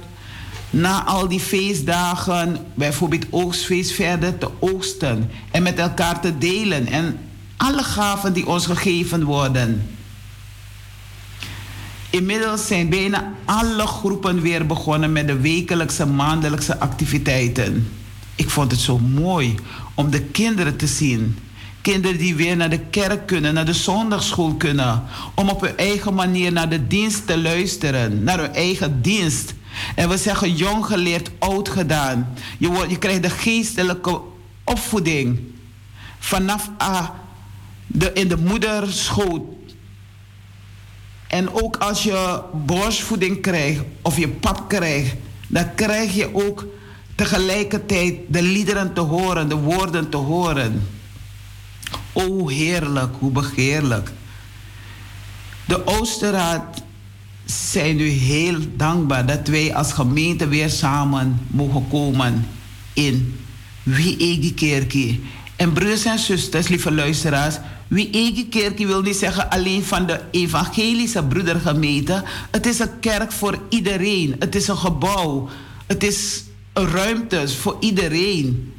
na al die feestdagen, bijvoorbeeld oogstfeest, verder te oogsten en met elkaar te delen en alle gaven die ons gegeven worden. Inmiddels zijn bijna alle groepen weer begonnen met de wekelijkse, maandelijkse activiteiten. Ik vond het zo mooi om de kinderen te zien. Kinderen die weer naar de kerk kunnen, naar de zondagschool kunnen. Om op hun eigen manier naar de dienst te luisteren, naar hun eigen dienst. En we zeggen jong geleerd, oud gedaan. Je, wordt, je krijgt de geestelijke opvoeding vanaf ah, de, in de moederschoot en ook als je borstvoeding krijgt of je pap krijgt, dan krijg je ook tegelijkertijd de liederen te horen, de woorden te horen. O heerlijk, hoe begeerlijk. De Oosterraad zijn nu heel dankbaar dat wij als gemeente weer samen mogen komen in Wie Egi. En broers en zusters, lieve luisteraars, wie eigen kerk wil niet zeggen alleen van de evangelische broedergemeente. Het is een kerk voor iedereen. Het is een gebouw. Het is een ruimte voor iedereen.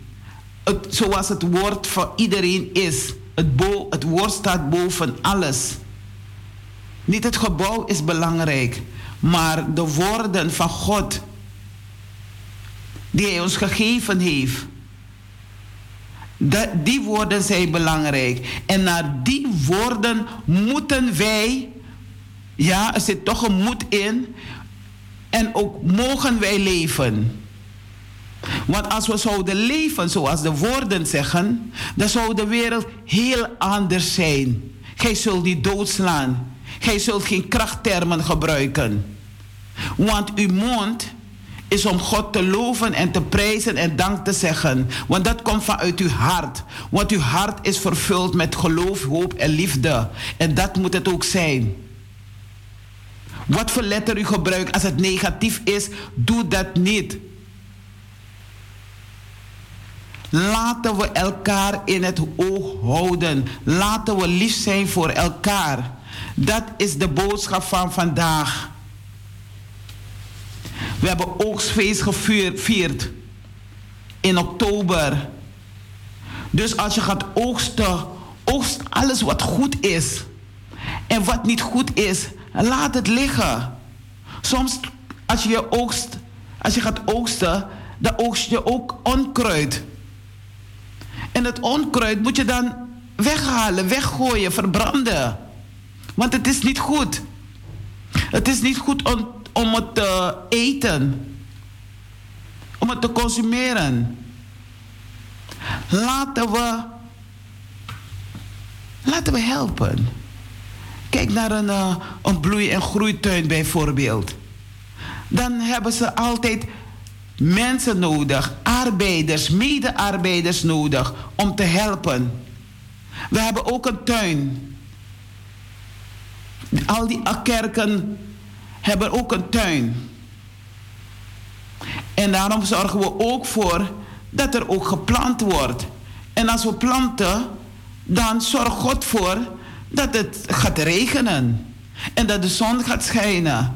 Zoals het woord voor iedereen is. Het, het woord staat boven alles. Niet het gebouw is belangrijk, maar de woorden van God die Hij ons gegeven heeft die woorden zijn belangrijk. En naar die woorden moeten wij, ja, er zit toch een moed in. En ook mogen wij leven. Want als we zouden leven zoals de woorden zeggen, dan zou de wereld heel anders zijn. Gij zult niet doodslaan. Gij zult geen krachttermen gebruiken. Want uw mond is om God te loven en te prijzen en dank te zeggen. Want dat komt vanuit uw hart. Want uw hart is vervuld met geloof, hoop en liefde. En dat moet het ook zijn. Wat voor letter u gebruikt als het negatief is, doe dat niet. Laten we elkaar in het oog houden. Laten we lief zijn voor elkaar. Dat is de boodschap van vandaag. We hebben oogstfeest gevierd in oktober. Dus als je gaat oogsten, oogst alles wat goed is. En wat niet goed is, laat het liggen. Soms als je je oogst, als je gaat oogsten, dan oogst je ook onkruid. En het onkruid moet je dan weghalen, weggooien, verbranden. Want het is niet goed. Het is niet goed om om het te eten, om het te consumeren. Laten we, laten we helpen. Kijk naar een, uh, een bloei- en groeituin bijvoorbeeld. Dan hebben ze altijd mensen nodig, arbeiders, medearbeiders nodig om te helpen. We hebben ook een tuin. Al die kerken hebben ook een tuin. En daarom zorgen we ook voor dat er ook geplant wordt. En als we planten, dan zorgt God voor dat het gaat regenen. En dat de zon gaat schijnen.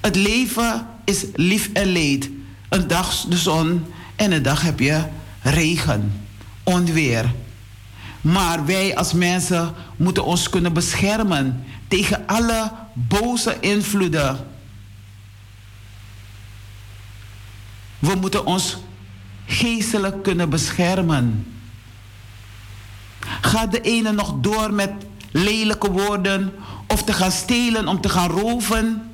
Het leven is lief en leed. Een dag de zon en een dag heb je regen, onweer. Maar wij als mensen moeten ons kunnen beschermen tegen alle boze invloeden. We moeten ons geestelijk kunnen beschermen. Gaat de ene nog door met lelijke woorden of te gaan stelen om te gaan roven,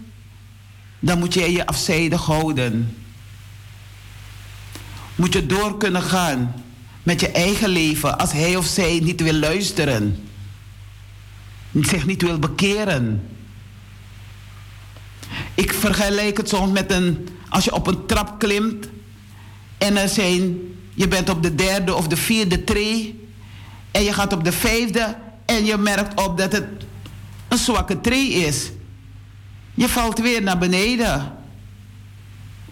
dan moet je je afzijdig houden. Moet je door kunnen gaan met je eigen leven als hij of zij niet wil luisteren, zich niet wil bekeren. Ik vergelijk het soms met een, als je op een trap klimt en er zijn, je bent op de derde of de vierde tree en je gaat op de vijfde en je merkt op dat het een zwakke tree is. Je valt weer naar beneden.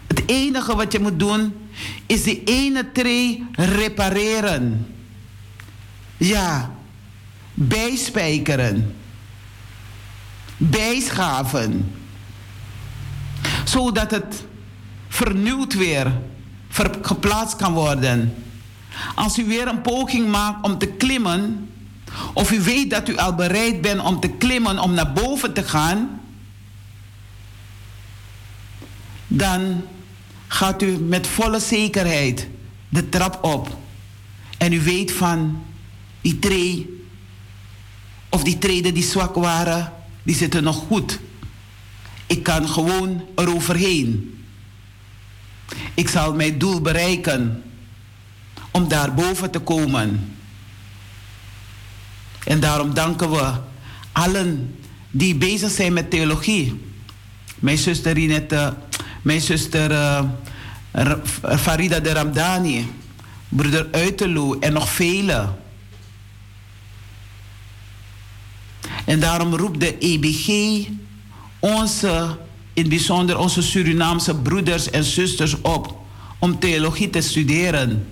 Het enige wat je moet doen is die ene tree repareren. Ja, bijspijkeren. Bijschaven. Zodat het vernieuwd weer geplaatst kan worden. Als u weer een poging maakt om te klimmen, of u weet dat u al bereid bent om te klimmen, om naar boven te gaan, dan gaat u met volle zekerheid de trap op. En u weet van die tree, of die treden die zwak waren, die zitten nog goed. Ik kan gewoon eroverheen. Ik zal mijn doel bereiken om daar boven te komen. En daarom danken we allen die bezig zijn met theologie. Mijn zuster Rinette, mijn zuster eh, Farida de Ramdani, broeder Uiterloo en nog velen. En daarom roept de EBG onze, in bijzonder onze Surinaamse broeders en zusters op om theologie te studeren.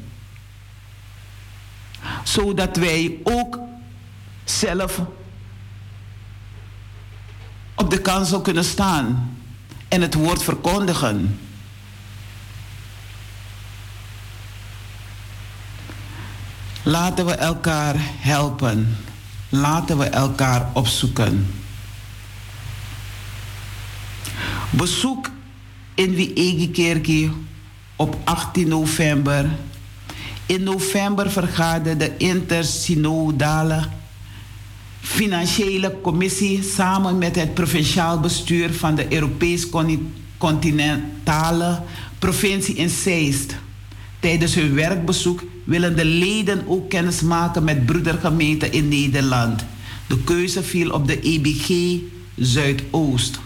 Zodat wij ook zelf op de kansel kunnen staan en het woord verkondigen. Laten we elkaar helpen. Laten we elkaar opzoeken. Bezoek in Wiegekerkie op 18 november. In november vergaderde de intersynodale financiële commissie samen met het provinciaal bestuur van de Europees continentale provincie in Zeist. Tijdens hun werkbezoek willen de leden ook kennis maken met broedergemeenten in Nederland. De keuze viel op de EBG Zuidoost.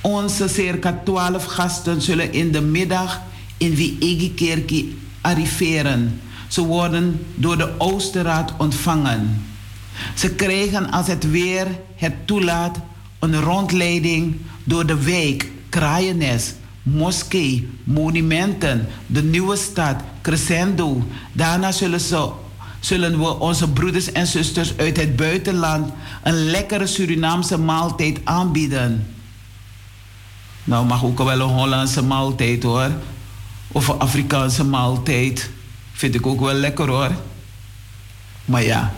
Onze circa 12 gasten zullen in de middag in Wiegekerkie arriveren. Ze worden door de Oosterraad ontvangen. Ze krijgen als het weer het toelaat een rondleiding door de wijk, Kraaiennes, moskee, monumenten, de nieuwe stad, Crescendo. Daarna zullen, zullen we onze broeders en zusters uit het buitenland een lekkere Surinaamse maaltijd aanbieden. Nou, mag ook wel een Hollandse maaltijd hoor. Of een Afrikaanse maaltijd. Vind ik ook wel lekker hoor. Maar ja,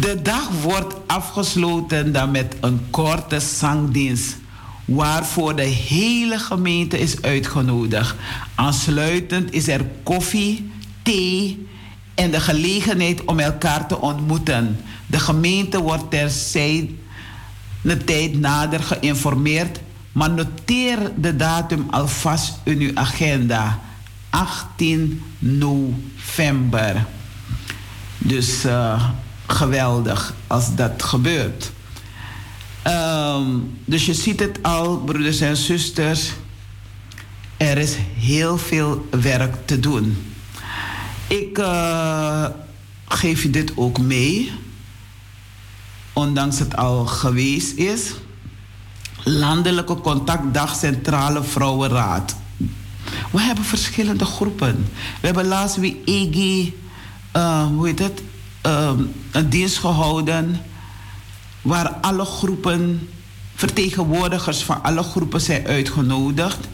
de dag wordt afgesloten dan met een korte zangdienst. Waarvoor de hele gemeente is uitgenodigd. Aansluitend is er koffie, thee en de gelegenheid om elkaar te ontmoeten. De gemeente wordt ter zijde tijd nader geïnformeerd, maar noteer de datum alvast in uw agenda. 18 november. Dus eh, geweldig als dat gebeurt. Ehm, dus je ziet het al, broeders en zusters. Er is heel veel werk te doen. Ik eh, geef je dit ook mee, ondanks het al geweest is. Landelijke Contactdag Centrale Vrouwenraad. We hebben verschillende groepen. We hebben laatst weer EG, eh, hoe heet het, Ehm, een dienst gehouden waar alle groepen, vertegenwoordigers van alle groepen zijn uitgenodigd.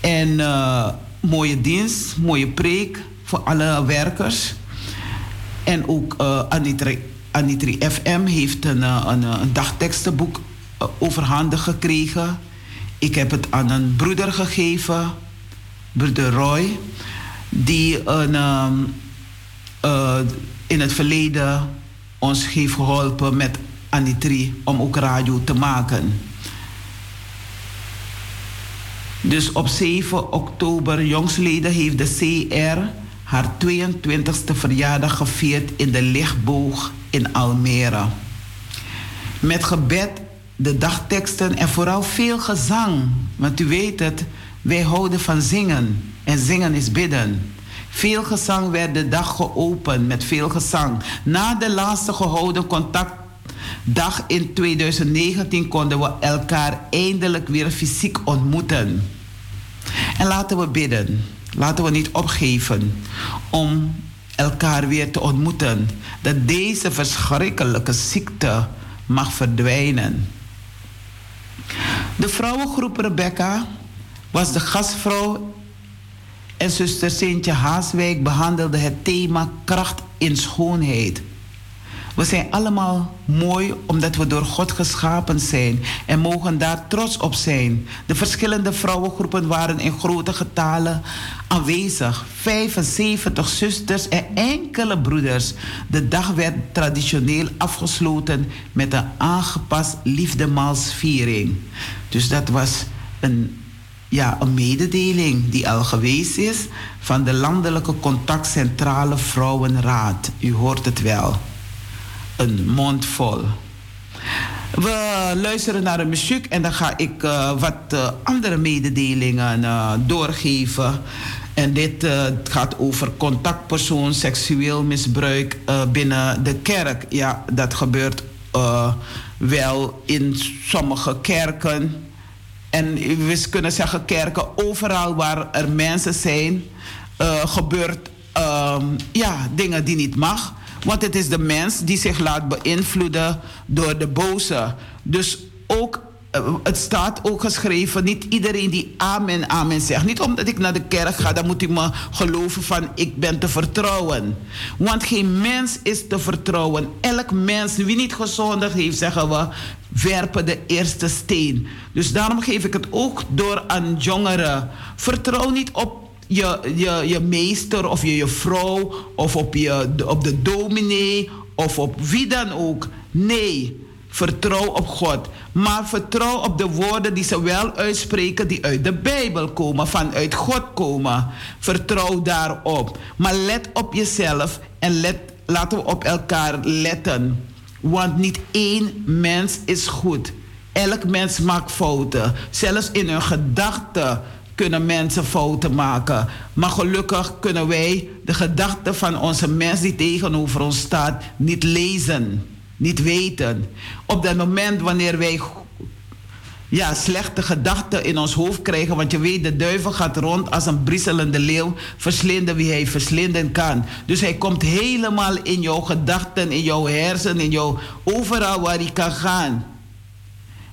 En eh, mooie dienst, mooie preek voor alle werkers. En ook uh, Anitri, Anitri FM heeft een, eh, een, een dagtekstenboek overhandig gekregen. Ik heb het aan een broeder gegeven, broeder Roy, die een, uh, in het verleden ons heeft geholpen met Anitri om ook radio te maken. Dus op 7 oktober jongsleden heeft de CR haar 22e verjaardag gevierd in de Lichtboog in Almere. Met gebed, de dagteksten en vooral veel gezang. Want u weet het, wij houden van zingen. En zingen is bidden. Veel gezang werd de dag geopend met veel gezang. Na de laatste gehouden contactdag in 2019 konden we elkaar eindelijk weer fysiek ontmoeten. En laten we bidden. Laten we niet opgeven om elkaar weer te ontmoeten. Dat deze verschrikkelijke ziekte mag verdwijnen. De vrouwengroep Rebecca was de gastvrouw en zuster Sintje Haaswijk behandelde het thema kracht in schoonheid. We zijn allemaal mooi omdat we door God geschapen zijn en mogen daar trots op zijn. De verschillende vrouwengroepen waren in grote getalen aanwezig. 75 zusters en enkele broeders. De dag werd traditioneel afgesloten met een aangepast liefdemaalsviering. Dus dat was een ja, een mededeling die al geweest is van de Landelijke Contactcentrale Vrouwenraad. U hoort het wel. Een mond vol. We luisteren naar de muziek en dan ga ik uh, wat uh, andere mededelingen uh, doorgeven. En dit gaat over contactpersoon, seksueel misbruik binnen de kerk. Ja, dat gebeurt wel in sommige kerken en we kunnen zeggen kerken, overal waar er mensen zijn, gebeurt uh, ja, dingen die niet mag. Want het is de mens die zich laat beïnvloeden door de boze. Dus ook eh, het staat ook geschreven, niet iedereen die amen, amen zegt. Niet omdat ik naar de kerk ga, dan moet u me geloven van ik ben te vertrouwen. Want geen mens is te vertrouwen. Elk mens, wie niet gezondigd heeft, zeggen we, werpen de eerste steen. Dus daarom geef ik het ook door aan jongeren. Vertrouw niet op je, je, je meester of je, je vrouw of op, je, op de dominee of op wie dan ook. Nee. Vertrouw op God. Maar vertrouw op de woorden die ze wel uitspreken, die uit de Bijbel komen, vanuit God komen. Vertrouw daarop. Maar let op jezelf en let, laten we op elkaar letten. Want niet één mens is goed. Elk mens maakt fouten. Zelfs in hun gedachten kunnen mensen fouten maken. Maar gelukkig kunnen wij de gedachten van onze mens die tegenover ons staat niet lezen niet weten. Op dat moment wanneer wij ja, slechte gedachten in ons hoofd krijgen. Want je weet, de duivel gaat rond als een briezelende leeuw, verslinden wie hij verslinden kan. Dus hij komt helemaal in jouw gedachten, in jouw hersenen, in jouw overal waar hij kan gaan.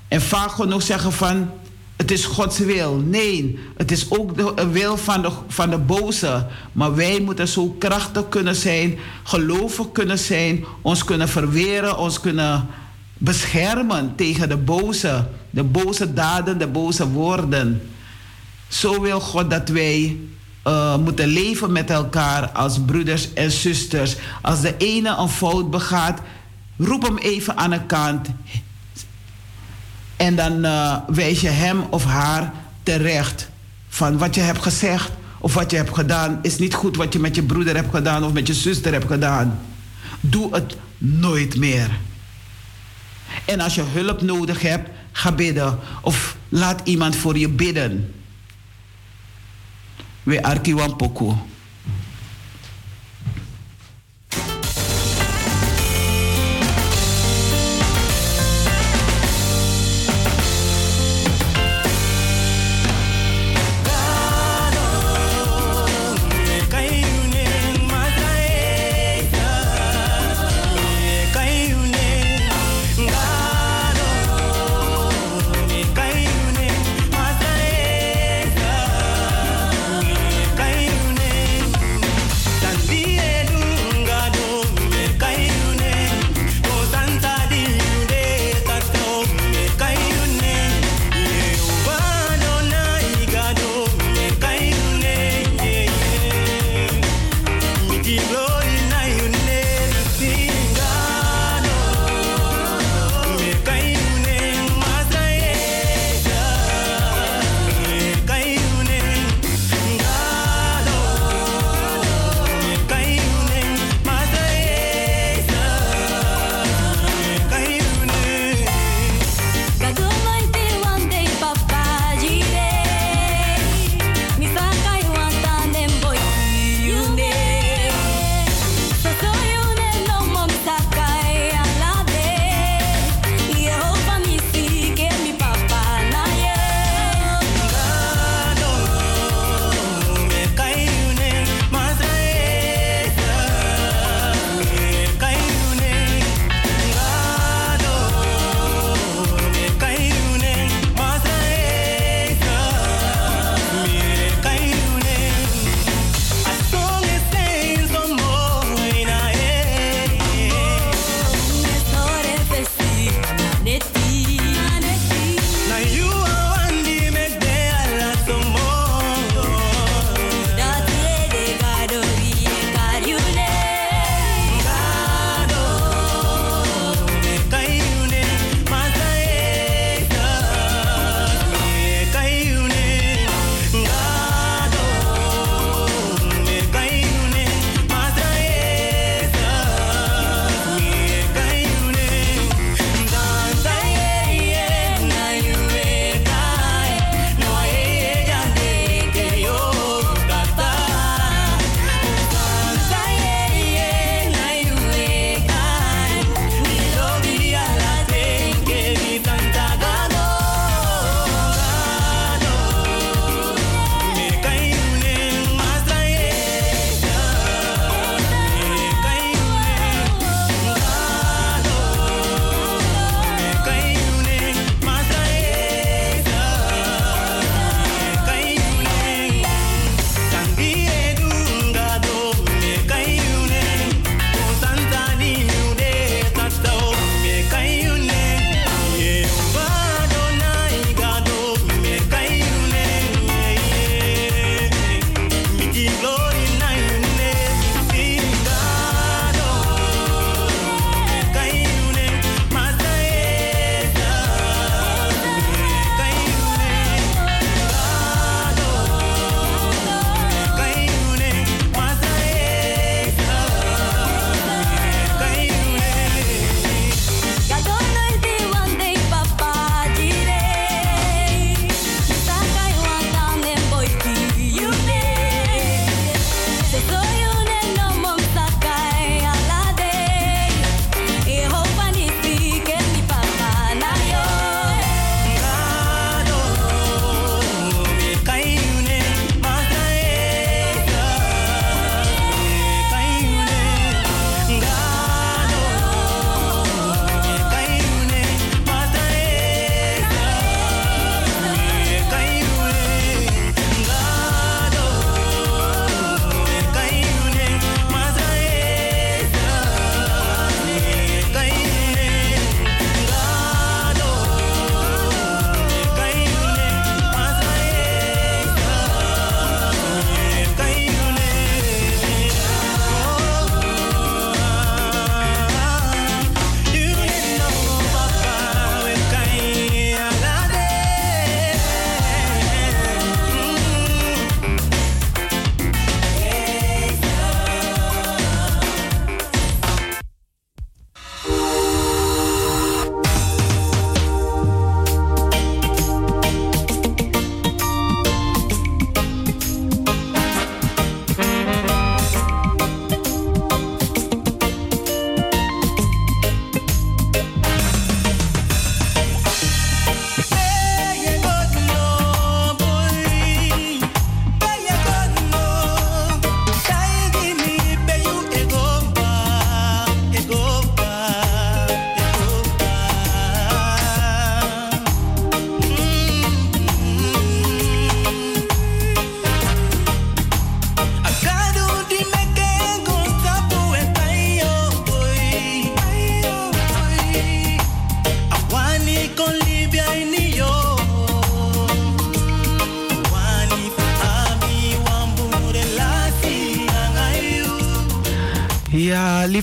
En vaak genoeg zeggen van, het is Gods wil. Nee, het is ook de wil van de, van de boze. Maar wij moeten zo krachtig kunnen zijn, gelovig kunnen zijn, ons kunnen verweren, ons kunnen beschermen tegen de boze. De boze daden, de boze woorden. Zo wil God dat wij uh, moeten leven met elkaar als broeders en zusters. Als de ene een fout begaat, roep hem even aan de kant. En dan uh, wijs je hem of haar terecht van wat je hebt gezegd of wat je hebt gedaan is niet goed wat je met je broeder hebt gedaan of met je zuster hebt gedaan. Doe het nooit meer. En als je hulp nodig hebt, ga bidden of laat iemand voor je bidden. We arki wan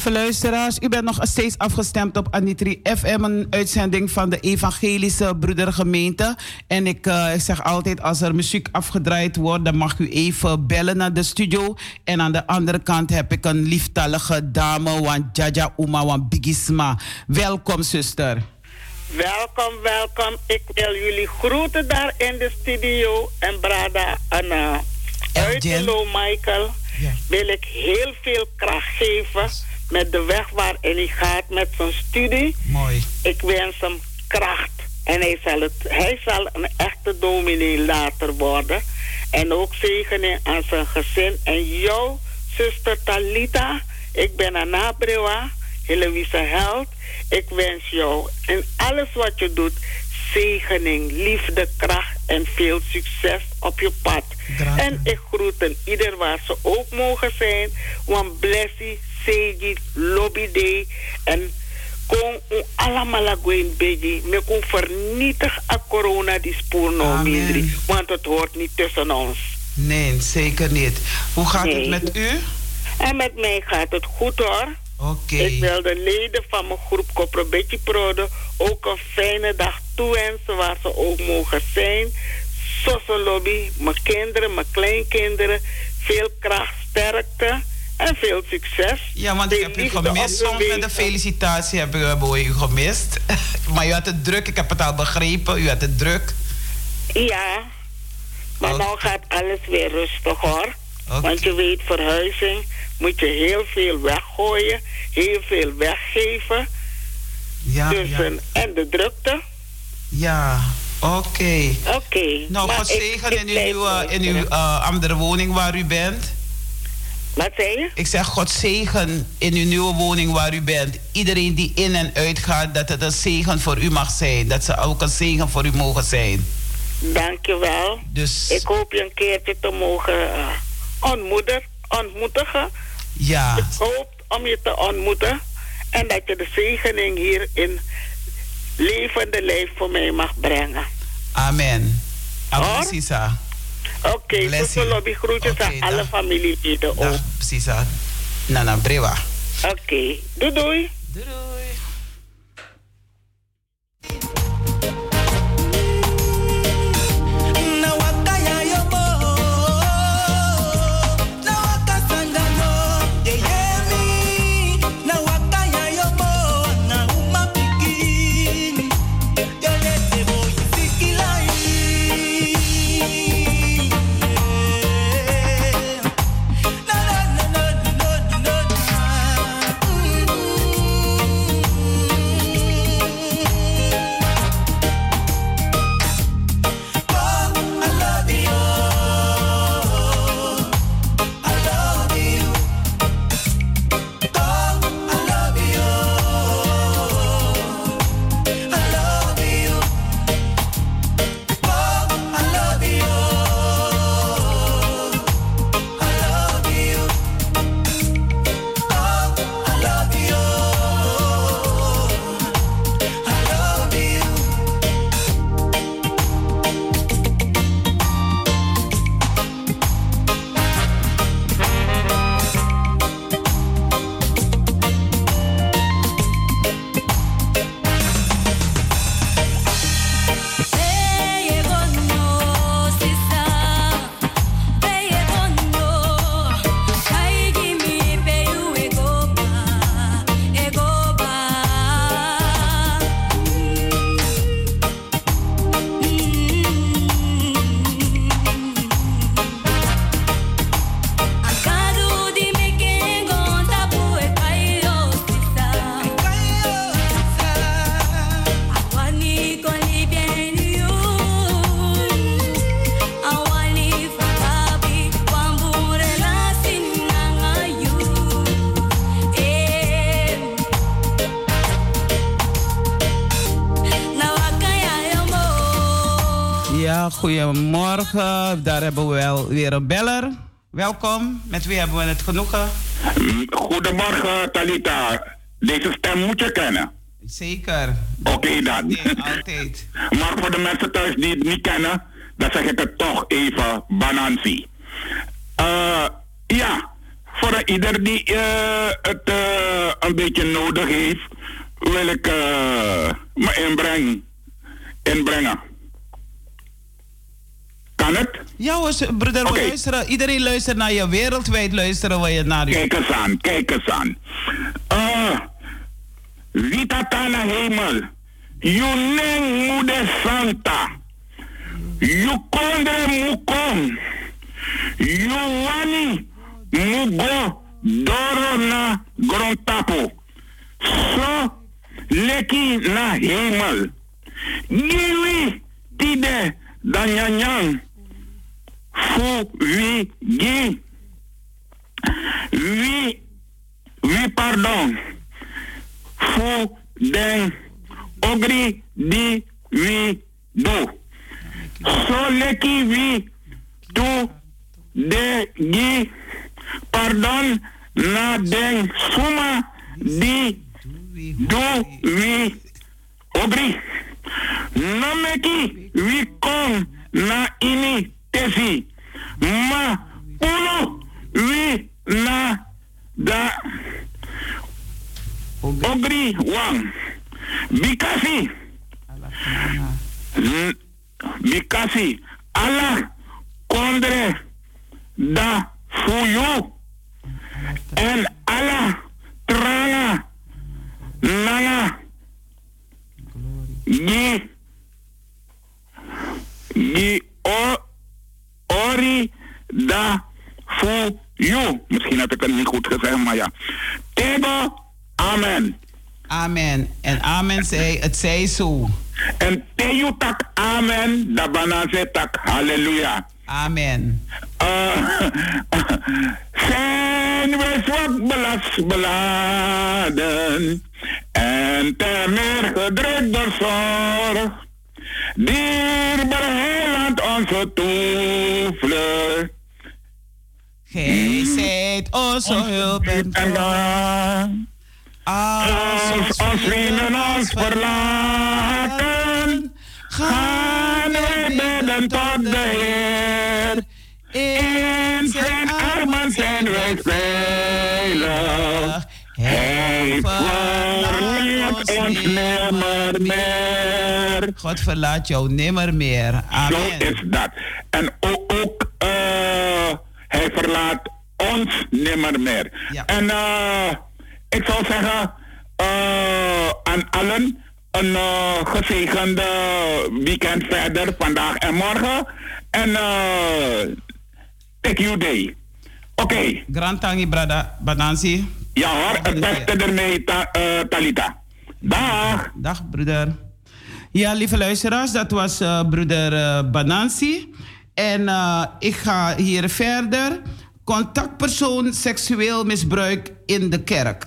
lieve luisteraars, u bent nog steeds afgestemd op Anitri FM, een uitzending van de Evangelische Broedergemeente. En ik, eh, ik zeg altijd, als er muziek afgedraaid wordt, dan mag u even bellen naar de studio. En aan de andere kant heb ik een lieftallige dame, want Jaja Uma, want Bigisma. Welkom, zuster. Welkom, welkom. Ik wil jullie groeten daar in de studio. En Brada Anna. Uit Michael Ja. wil ik heel veel kracht geven met de weg waarin hij gaat met zijn studie. Mooi. Ik wens hem kracht. En hij zal, het, hij zal een echte dominee later worden. En ook zegening aan zijn gezin. En jou, zuster Talita. Ik ben Anna Brewa, Heloïse Held. Ik wens jou in alles wat je doet zegening, liefde, kracht en veel succes op je pad. En ik groet een ieder waar ze ook mogen zijn. Want blessie, segi, lobby day en kon u allemaal begi. Me kon vernietig a corona die spoor no Amen. mindri. Want het hoort niet tussen ons. Nee, zeker niet. Hoe gaat het met u? En met mij gaat het goed hoor. Ik wil de leden van mijn groep Kopperbetje Proden ook een fijne dag toewensen waar ze ook mogen zijn. Sosse lobby, mijn kinderen, mijn kleinkinderen. Veel kracht, sterkte en veel succes. Ja, want ik heb u gemist. Soms met de felicitatie hebben we hebben we u gemist. *laughs* maar u had het druk, ik heb het al begrepen. U had het druk. Ja, maar Oké. nou gaat alles weer rustig hoor. Want je weet, verhuizing moet je heel veel weggooien, heel veel weggeven. Ja, dus, ja. een- en de drukte. ja. oké. Oké. Nou, maar God ik- zegen ik in uw, nieuwe, in uw eh, andere woning waar u bent. Wat zei je? Ik zeg God zegen in uw nieuwe woning waar u bent. Iedereen die in en uit gaat, dat het een zegen voor u mag zijn. Dat ze ook een zegen voor u mogen zijn. Dankjewel. Dus Ik hoop je een keertje te mogen eh, ontmoeten, ontmoetigen. ja, Ik hoop om je te ontmoeten. En dat je de zegening hier in levende lijf voor mij mag brengen. amen. Amen, Sisa. Oké, okay, lobby groetjes Oké, aan alle familieleden ook. Dag, Sisa. Nana Brewa. Oké, doei doei. Doei doei. Goedemorgen. Daar hebben we wel weer een beller. Welkom. Met wie hebben we het genoegen? Goedemorgen, Talita. Deze stem moet je kennen. Zeker. Oké dan. Nee, altijd. *laughs* Maar voor de mensen thuis die het niet kennen, dan zeg ik het toch even Banansi. Eh, ja, voor ieder die eh, het eh, een beetje nodig heeft, wil ik me inbrengen. Kan het? Ja hoor, broeder, luisteren. Iedereen luistert naar je. Wereldwijd luisteren we je naar je. Kijk eens aan, kijk eens aan. Uh, Vita Tana Hemel. You neng moeder Santa. You kondre mukong. You wani mugo doro na grontapo. So leki na hemel. Giwi tide danyanyang. Gi. Wie, wie pardon, fu den ogri di wie do. So leki wie tu de gi pardon na den suma di do wie ogri. No meki wie kon na ini tesi. Ma uno wie na da ogri wang. Bikasi. Bikasi. Allah kondre da fuyu. En Allah tranga nanga. Gi. Gi o, ori da fu you. Misschien heb ik het niet goed gezegd, maar ja. Tego, amen. Amen. En amen zei, het zij zo. En teyu tak amen, da banase tak halleluja. Amen. Uh, *laughs* zijn we zwak belast beladen en te meer gedrukt door zorg. Dierbaar heiland onze toevlucht. Gij zijt onze hulp en En dan als ons vrienden ons verlaten, gaan wij bidden tot de Heer. In zijn armen zijn wij veilig. Hij verlaat ons nimmer meer. God verlaat jou nimmer meer. Zo Amen. is dat. En ook, ook eh, hij verlaat ons nimmer meer. Ja. En eh, ik zou zeggen eh, aan allen een eh, gezegende weekend verder, vandaag en morgen. En eh take you day. Oké, Grand Tangi Brada Banansi. Ja hoor, het beste ermee, ta- eh, Talita. Dag. Dag broeder. Ja, lieve luisteraars, dat was eh, broeder eh, Banansi. En ik ga hier verder. Contactpersoon seksueel misbruik in de kerk.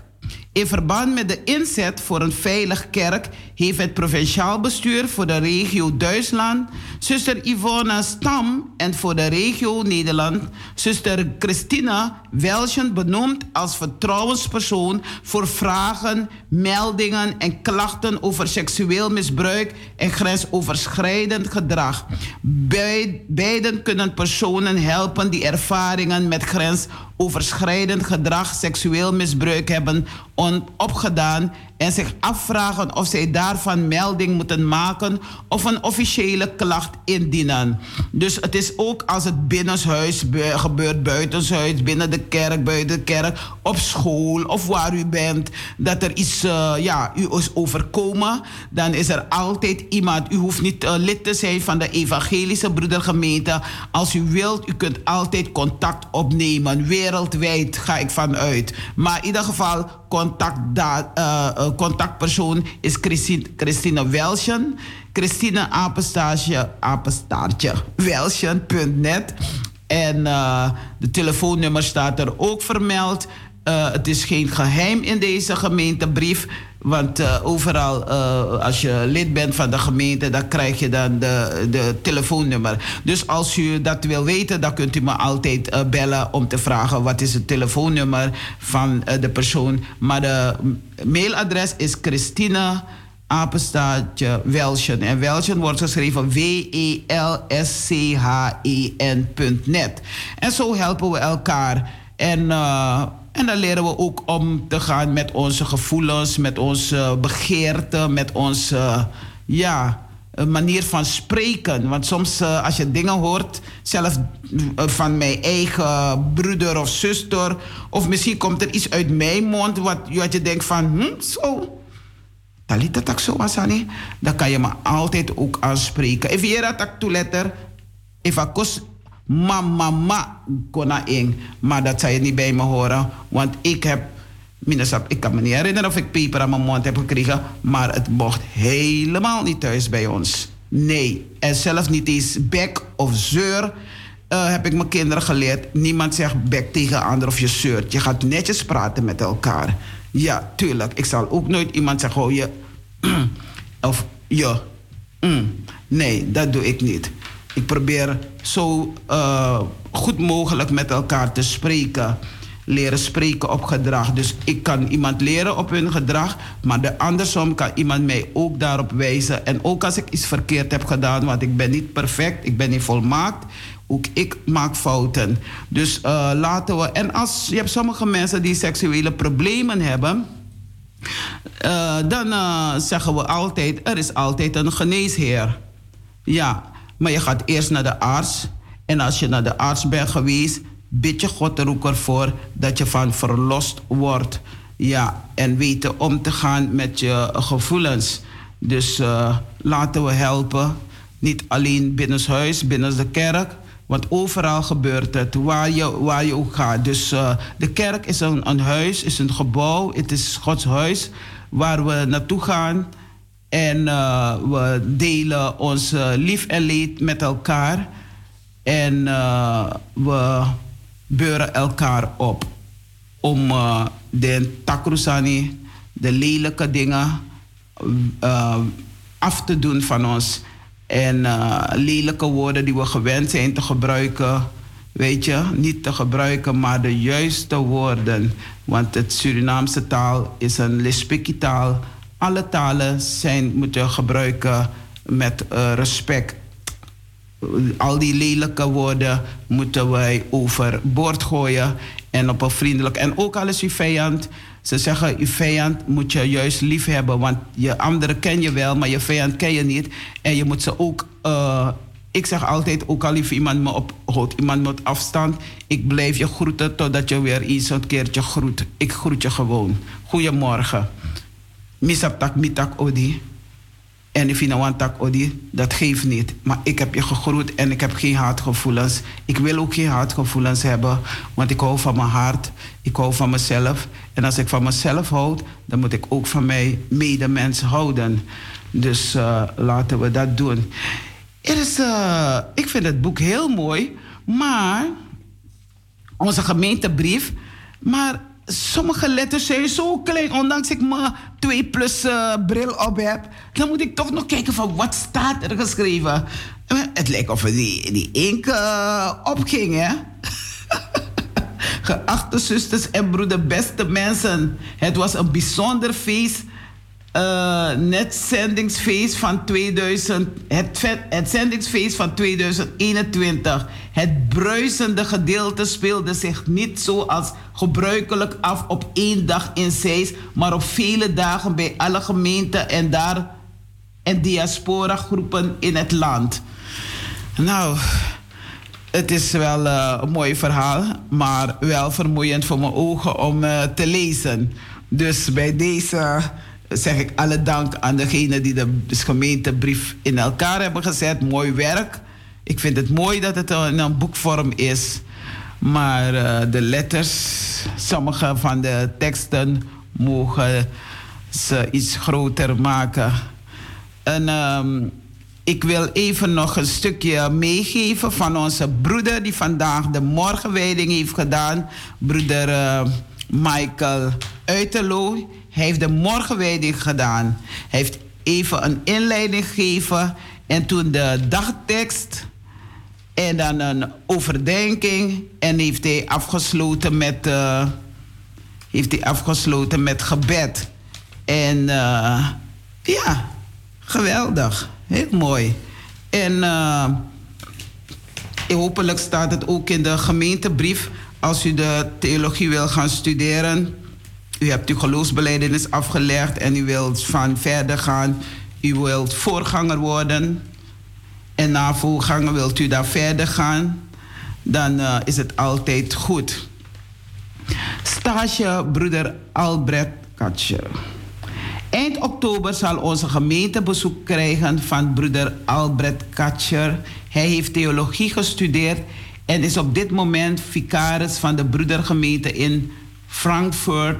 In verband met de inzet voor een veilig kerk heeft het provinciaal bestuur voor de regio Duitsland zuster Yvonne Stam en voor de regio Nederland zuster Christina Welschen benoemd als vertrouwenspersoon voor vragen, meldingen en klachten over seksueel misbruik en grensoverschrijdend gedrag. Beid- beiden kunnen personen helpen die ervaringen met grensoverschrijdend gedrag, seksueel misbruik hebben opgedaan en zich afvragen of zij daarvan melding moeten maken of een officiële klacht indienen. Dus het is ook als het binnenshuis be- gebeurt, buitenshuis, binnen de kerk, buiten de kerk, op school of waar u bent, dat er iets eh, ja, u is overkomen, dan is er altijd iemand. U hoeft niet eh, lid te zijn van de evangelische broedergemeente. Als u wilt, u kunt altijd contact opnemen. Wereldwijd ga ik vanuit. Maar in ieder geval, contact da- eh, eh, contactpersoon is Christine, Christine Welschen. Christine apenstaartje, welschen.net. En eh, de telefoonnummer staat er ook vermeld. Eh, het is geen geheim in deze gemeentebrief. Want eh, overal, eh, als je lid bent van de gemeente, dan krijg je dan de, de telefoonnummer. Dus als u dat wil weten, dan kunt u me altijd eh, bellen om te vragen wat is het telefoonnummer van de persoon. Maar de mailadres is Christine apenstaartje Welschen. En Welschen wordt geschreven W-E-L-S-C-H-E-N.net. En zo helpen we elkaar. En, en dan leren we ook om te gaan met onze gevoelens, met onze begeerten, met onze ja, een manier van spreken. Want soms eh, als je dingen hoort, zelfs eh, van mijn eigen broeder of zuster, of misschien komt er iets uit mijn mond wat, wat je denkt van, hm, zo. Talita tak zo asani, dan kan je me altijd ook aanspreken. If je dat toeletter, if akos mama ma kona ing, maar dat zou je niet bij me horen, want ik heb Minnesap, ik kan me niet herinneren of ik peper aan mijn mond heb gekregen, maar het mocht helemaal niet thuis bij ons. Nee, en zelfs niet eens bek of zeur uh, heb ik mijn kinderen geleerd. Niemand zegt bek tegen ander of je zeurt. Je gaat netjes praten met elkaar. Ja, tuurlijk. Ik zal ook nooit iemand zeggen, oh je, *clears throat* of je. Mm. Nee, dat doe ik niet. Ik probeer zo uh, goed mogelijk met elkaar te spreken leren spreken op gedrag. Dus ik kan iemand leren op hun gedrag, maar de andersom kan iemand mij ook daarop wijzen. En ook als ik iets verkeerd heb gedaan, want ik ben niet perfect, ik ben niet volmaakt. Ook ik maak fouten. Dus uh, laten we. En als je hebt sommige mensen die seksuele problemen hebben. Uh, dan zeggen we altijd: er is altijd een geneesheer. Ja, maar je gaat eerst naar de arts. En als je naar de arts bent geweest, bid je God er ook ervoor dat je van verlost wordt. Ja, en weten om te gaan met je gevoelens. Dus uh, laten we helpen. Niet alleen binnen huis, binnen de kerk. Want overal gebeurt het, waar je, waar je ook gaat. Dus uh, de kerk is een, een huis, is een gebouw. Het is Gods huis waar we naartoe gaan. En uh, we delen ons lief en leed met elkaar. En we beuren elkaar op om de takrusani, de lelijke dingen af te doen van ons. En lelijke woorden die we gewend zijn te gebruiken, weet je, niet te gebruiken, maar de juiste woorden. Want het Surinaamse taal is een Lespiki taal. Alle talen zijn, moeten gebruiken met respect al die lelijke woorden moeten wij overboord gooien en op een vriendelijk. En ook al is vijand, ze zeggen, uw vijand moet je juist lief hebben, want je anderen ken je wel, maar je vijand ken je niet. En je moet ze ook, uh, ik zeg altijd, ook al lief iemand me op, houdt iemand me op afstand, ik blijf je groeten totdat je weer eens een keertje groet. Ik groet je gewoon. Goedemorgen. Misaptak mitak odi. En if je nou tak odi, dat geeft niet. Maar ik heb je gegroet en ik heb geen haatgevoelens. Ik wil ook geen haatgevoelens hebben, want ik hou van mijn hart. Ik hou van mezelf. En als ik van mezelf houd, dan moet ik ook van mijn medemens houden. Dus uh, laten we dat doen. Er is, uh, ik vind het boek heel mooi, maar onze gemeentebrief. Maar sommige letters zijn zo klein, ondanks ik mijn 2 plus uh, bril op heb. Dan moet ik toch nog kijken van wat staat er geschreven. Het lijkt of die, die ink uh, opging, hè? *laughs* Geachte zusters en broeder, beste mensen. Het was een bijzonder feest uh, net zendingsfeest van 2000, het, het zendingsfeest van 2021. Het bruisende gedeelte speelde zich niet zoals gebruikelijk af op één dag in Zeist, maar op vele dagen bij alle gemeenten en daar en diaspora groepen in het land. Nou, het is wel uh, een mooi verhaal, maar wel vermoeiend voor mijn ogen om uh, te lezen. Dus bij deze zeg ik alle dank aan degene die de gemeentebrief in elkaar hebben gezet. Mooi werk. Ik vind het mooi dat het in een boekvorm is. Maar uh, de letters, sommige van de teksten mogen ze iets groter maken. En um, ik wil even nog een stukje meegeven van onze broeder die vandaag de morgenwijding heeft gedaan. Broeder uh, Michael Uiterloo. Hij heeft de morgenwijding gedaan. Hij heeft even een inleiding gegeven en toen de dagtekst en dan een overdenking en heeft hij afgesloten met, uh, heeft hij afgesloten met gebed. En uh, ja, geweldig. Heel mooi. En uh, hopelijk staat het ook in de gemeentebrief als u de theologie wil gaan studeren, u hebt uw geloofsbeleidenis afgelegd en u wilt van verder gaan, u wilt voorganger worden en na voorganger wilt u daar verder gaan, dan uh, is het altijd goed. Stage broeder Albrecht Katcher. Eind oktober zal onze gemeente bezoek krijgen van broeder Albrecht Katcher. Hij heeft theologie gestudeerd en is op dit moment vicaris van de broedergemeente in Frankfurt,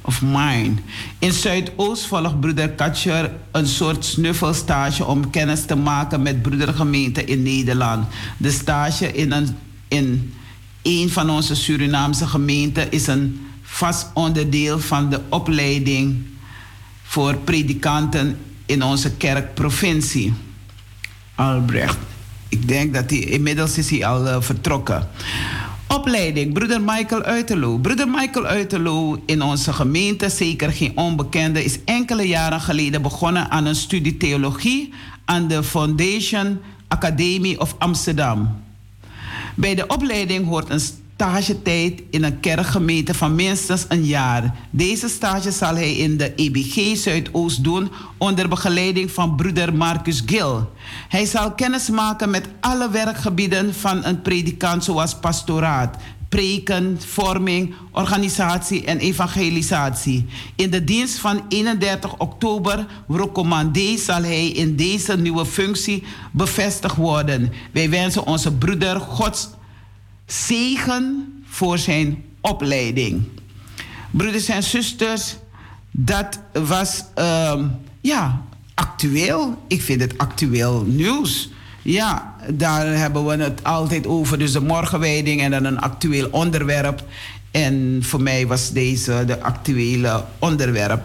Of Maine. In Zuidoost volgt broeder Katcher een soort snuffelstage om kennis te maken met broedergemeente in Nederland. De stage in een, in een van onze Surinaamse gemeenten is een vast onderdeel van de opleiding voor predikanten in onze kerkprovincie. Albrecht. Ik denk dat hij inmiddels is hij al uh, vertrokken. Opleiding, broeder Michael Uiterloo. Broeder Michael Uiterloo in onze gemeente, zeker geen onbekende, is enkele jaren geleden begonnen aan een studie theologie aan de Foundation Academy of Amsterdam. Bij de opleiding hoort een stagetijd in een kerkgemeente van minstens een jaar. Deze stage zal hij in de EBG Zuidoost doen onder begeleiding van broeder Marcus Gil. Hij zal kennis maken met alle werkgebieden van een predikant zoals pastoraat, preken, vorming, organisatie en evangelisatie. In de dienst van 31 oktober recommandé zal hij in deze nieuwe functie bevestigd worden. Wij wensen onze broeder Gods zegen voor zijn opleiding. Broeders en zusters, dat was uh, ja, actueel. Ik vind het actueel nieuws. Ja, daar hebben we het altijd over. Dus de morgenwijding en dan een actueel onderwerp. En voor mij was deze de actuele onderwerp.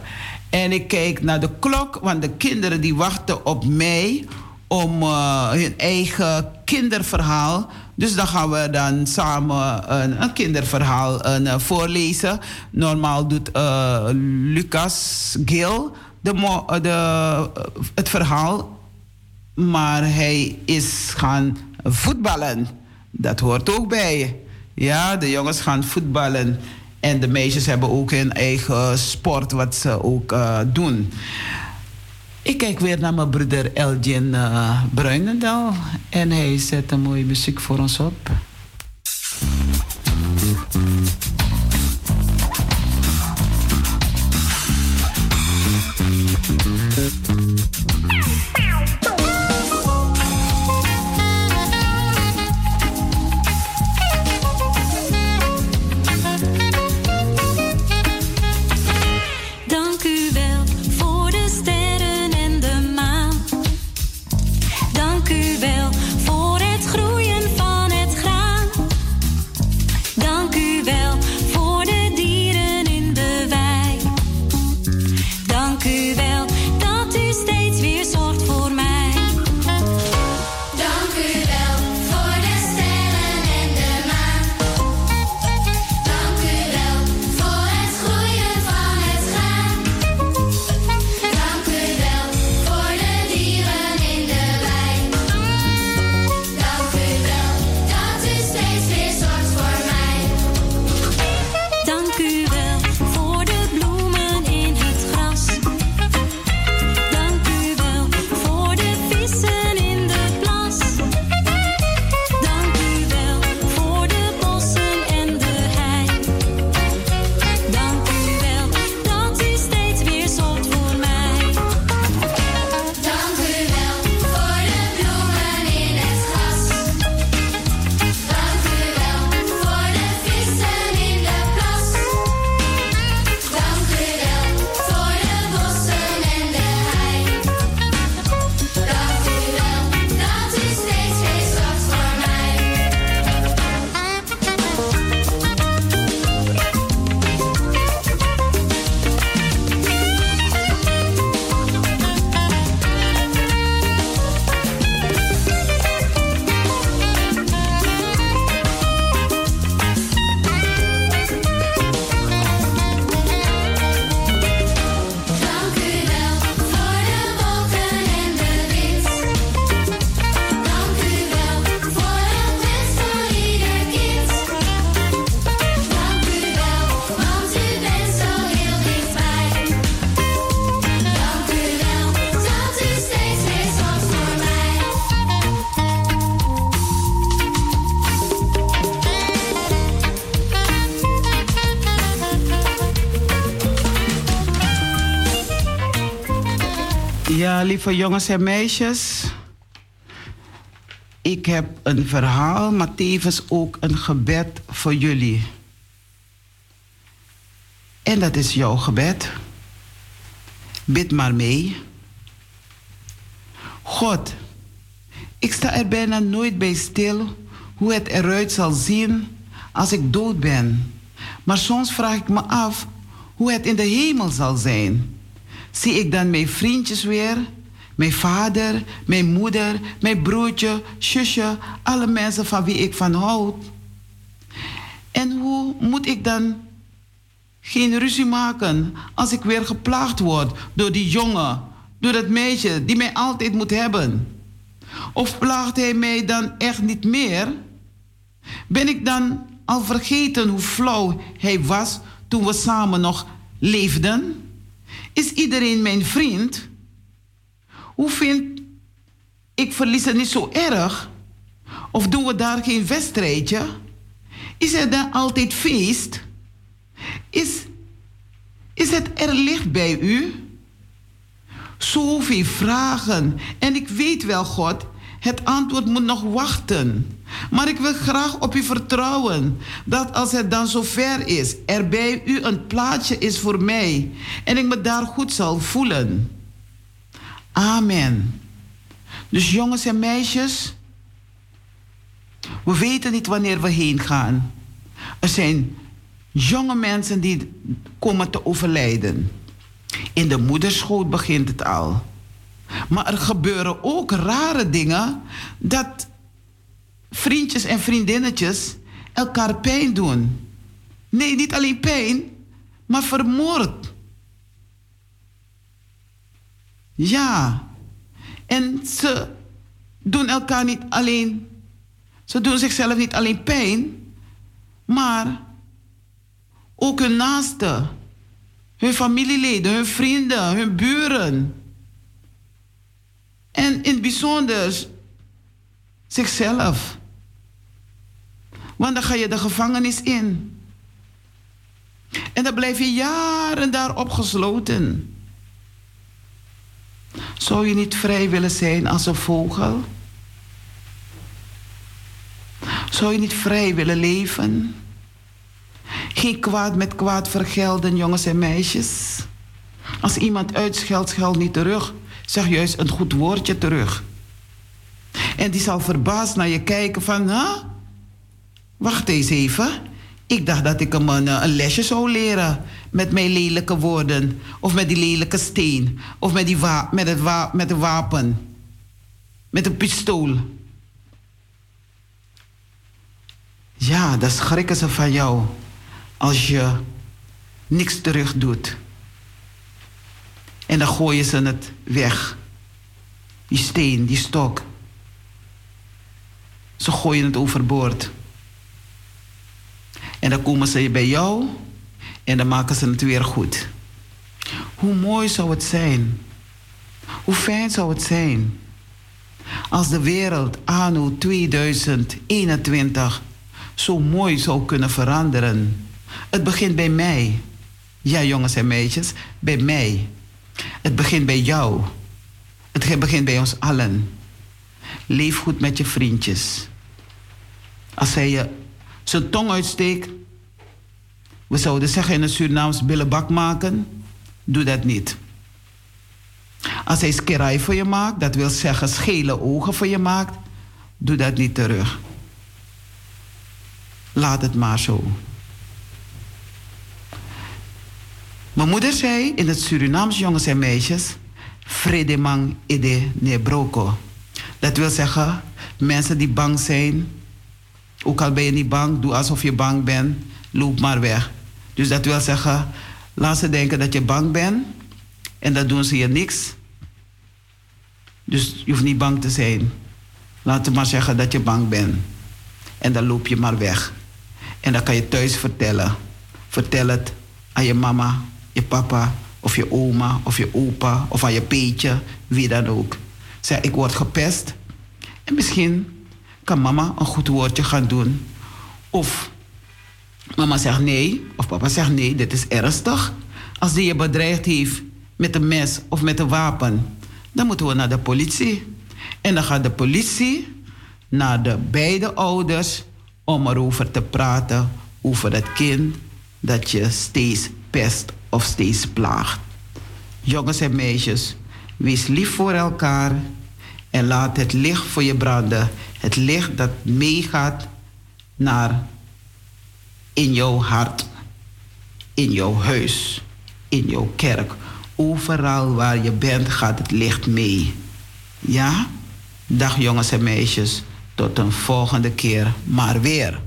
En ik kijk naar de klok, want de kinderen die wachten op mij om uh, hun eigen kinderverhaal. Dus dan gaan we dan samen een, een kinderverhaal een, uh, voorlezen. Normaal doet uh, Lucas Gil de, de, het verhaal. Maar hij is gaan voetballen. Dat hoort ook bij. Ja, de jongens gaan voetballen. En de meisjes hebben ook hun eigen sport wat ze ook doen. Ik kijk weer naar mijn broeder Elgin uh, Bruinendal. En hij zet een mooie muziek voor ons op. lieve jongens en meisjes. Ik heb een verhaal, maar tevens ook een gebed voor jullie. En dat is jouw gebed. Bid maar mee. God, ik sta er bijna nooit bij stil hoe het eruit zal zien als ik dood ben. Maar soms vraag ik me af hoe het in de hemel zal zijn. Zie ik dan mijn vriendjes weer? Mijn vader, mijn moeder, mijn broertje, zusje, alle mensen van wie ik van houd. En hoe moet ik dan geen ruzie maken als ik weer geplaagd word door die jongen, door dat meisje die mij altijd moet hebben? Of plaagt hij mij dan echt niet meer? Ben ik dan al vergeten hoe flauw hij was toen we samen nog leefden? Is iedereen mijn vriend? Hoe vind ik verliezen niet zo erg? Of doen we daar geen wedstrijdje? Is er dan altijd feest? Is, is het er licht bij u? Zoveel vragen. En ik weet wel, God, het antwoord moet nog wachten. Maar ik wil graag op u vertrouwen dat als het dan zover is, er bij u een plaatsje is voor mij en ik me daar goed zal voelen. Amen. Dus jongens en meisjes, we weten niet wanneer we heen gaan. Er zijn jonge mensen die komen te overlijden. In de moederschoot begint het al. Maar er gebeuren ook rare dingen dat vriendjes en vriendinnetjes elkaar pijn doen. Nee, niet alleen pijn, maar vermoord. Ja. En ze doen elkaar niet alleen, ze doen zichzelf niet alleen pijn, maar ook hun naasten, hun familieleden, hun vrienden, hun buren. En in het bijzonder zichzelf. Want dan ga je de gevangenis in. En dan blijf je jaren daar opgesloten. Zou je niet vrij willen zijn als een vogel? Zou je niet vrij willen leven? Geen kwaad met kwaad vergelden, jongens en meisjes. Als iemand uitscheldt, scheld niet terug. Zeg juist een goed woordje terug. En die zal verbaasd naar je kijken van, huh? Wacht eens even. Ik dacht dat ik hem een, eh, een lesje zou leren met mijn lelijke woorden. Of met die lelijke steen. Of met, die met, het met het wapen. Met een pistool. Ja, dat schrikken ze van jou. Als je niks terug doet. En dan gooien ze het weg. Die steen, die stok. Ze gooien het overboord. En dan komen ze bij jou en dan maken ze het weer goed. Hoe mooi zou het zijn? Hoe fijn zou het zijn? Als de wereld anno 2021 zo mooi zou kunnen veranderen. Het begint bij mij. Ja, jongens en meisjes, bij mij. Het begint bij jou. Het begint bij ons allen. Leef goed met je vriendjes. Als hij je zijn tong uitsteekt, we zouden zeggen in het Surinaams bak maken, doe dat niet. Als hij skerai voor je maakt, dat wil zeggen schele ogen voor je maakt, doe dat niet terug. Laat het maar zo. Mijn moeder zei in het Surinaams, jongens en meisjes, Fredemang ide nebroko. Dat wil zeggen, mensen die bang zijn, ook al ben je niet bang, doe alsof je bang bent, loop maar weg. Dus dat wil zeggen, laat ze denken dat je bang bent en dan doen ze je niks. Dus je hoeft niet bang te zijn. Laat ze maar zeggen dat je bang bent. En dan loop je maar weg. En dan kan je thuis vertellen. Vertel het aan je mama, je papa, of je oma, of je opa, of aan je peetje, wie dan ook. Zeg, ik word gepest. En misschien kan mama een goed woordje gaan doen. Of mama zegt nee, of papa zegt nee, dit is ernstig. Als die je bedreigd heeft met een mes of met een wapen, dan moeten we naar de politie. En dan gaat de politie naar de beide ouders om erover te praten over het kind dat je steeds pest of steeds plaagt. Jongens en meisjes, wees lief voor elkaar en laat het licht voor je branden. Het licht dat meegaat naar in jouw hart, in jouw huis, in jouw kerk. Overal waar je bent gaat het licht mee. Ja? Dag jongens en meisjes, tot een volgende keer maar weer.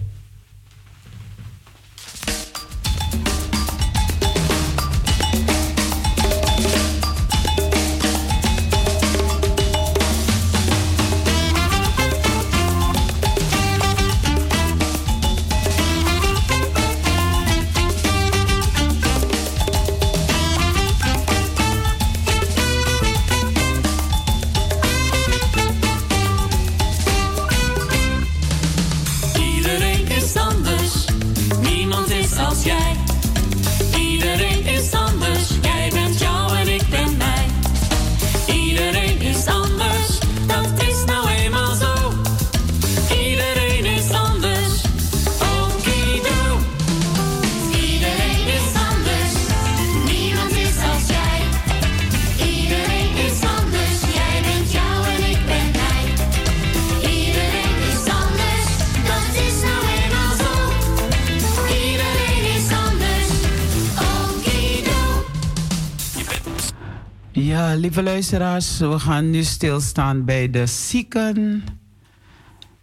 We gaan nu stilstaan bij de zieken.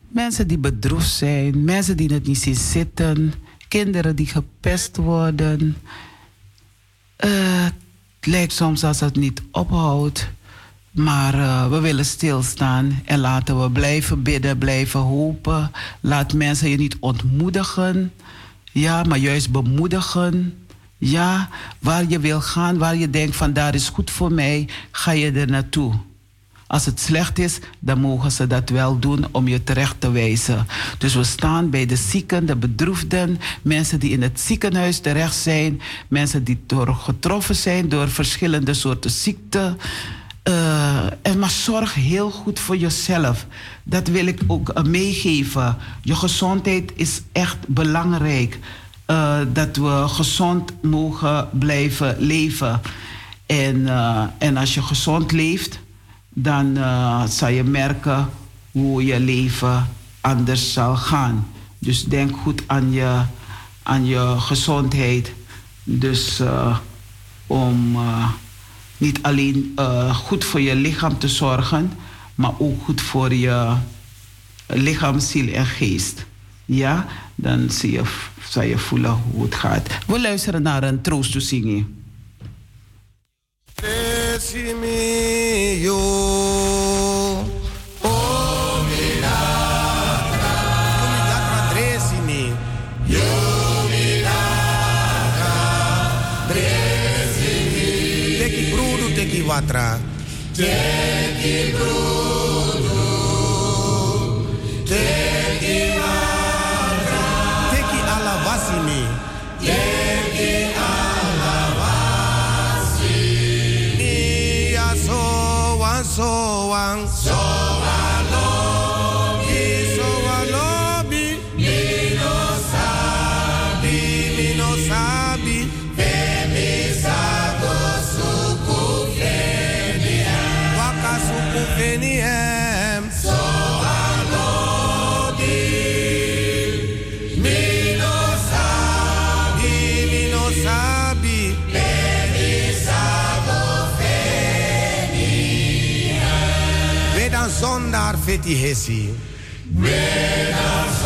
Mensen die bedroefd zijn, mensen die het niet zien zitten, kinderen die gepest worden. Eh, het lijkt soms als het niet ophoudt, maar eh, we willen stilstaan en laten we blijven bidden, blijven hopen. Laat mensen je niet ontmoedigen, ja, maar juist bemoedigen. Ja, waar je wil gaan, waar je denkt van daar is goed voor mij, ga je er naartoe. Als het slecht is, dan mogen ze dat wel doen om je terecht te wijzen. Dus we staan bij de zieken, de bedroefden, mensen die in het ziekenhuis terecht zijn, mensen die door getroffen zijn door verschillende soorten ziekten. Eh, en maar zorg heel goed voor jezelf. Dat wil ik ook meegeven. Je gezondheid is echt belangrijk. Eh, dat we gezond mogen blijven leven. En, eh, en als je gezond leeft, dan eh, zal je merken hoe je leven anders zal gaan. Dus denk goed aan je, aan je gezondheid. Dus om niet alleen goed voor je lichaam te zorgen, maar ook goed voor je lichaam, ziel en geest. Ja, dan zie je, je voelen hoe het gaat. We luisteren naar een troostoezinging. Decimio. Oh, milagro. Milagro, Dresimi. hesi. Buenas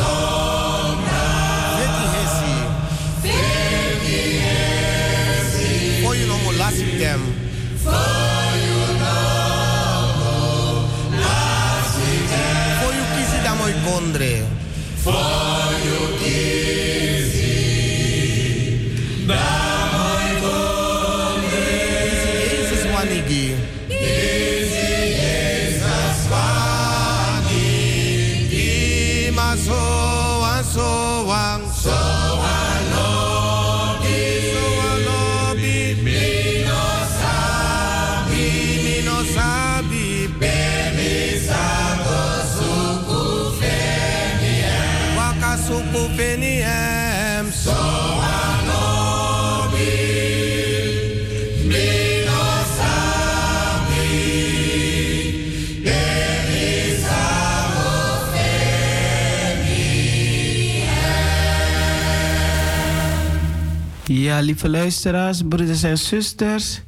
Lieve luisteraars, broeders en zusters.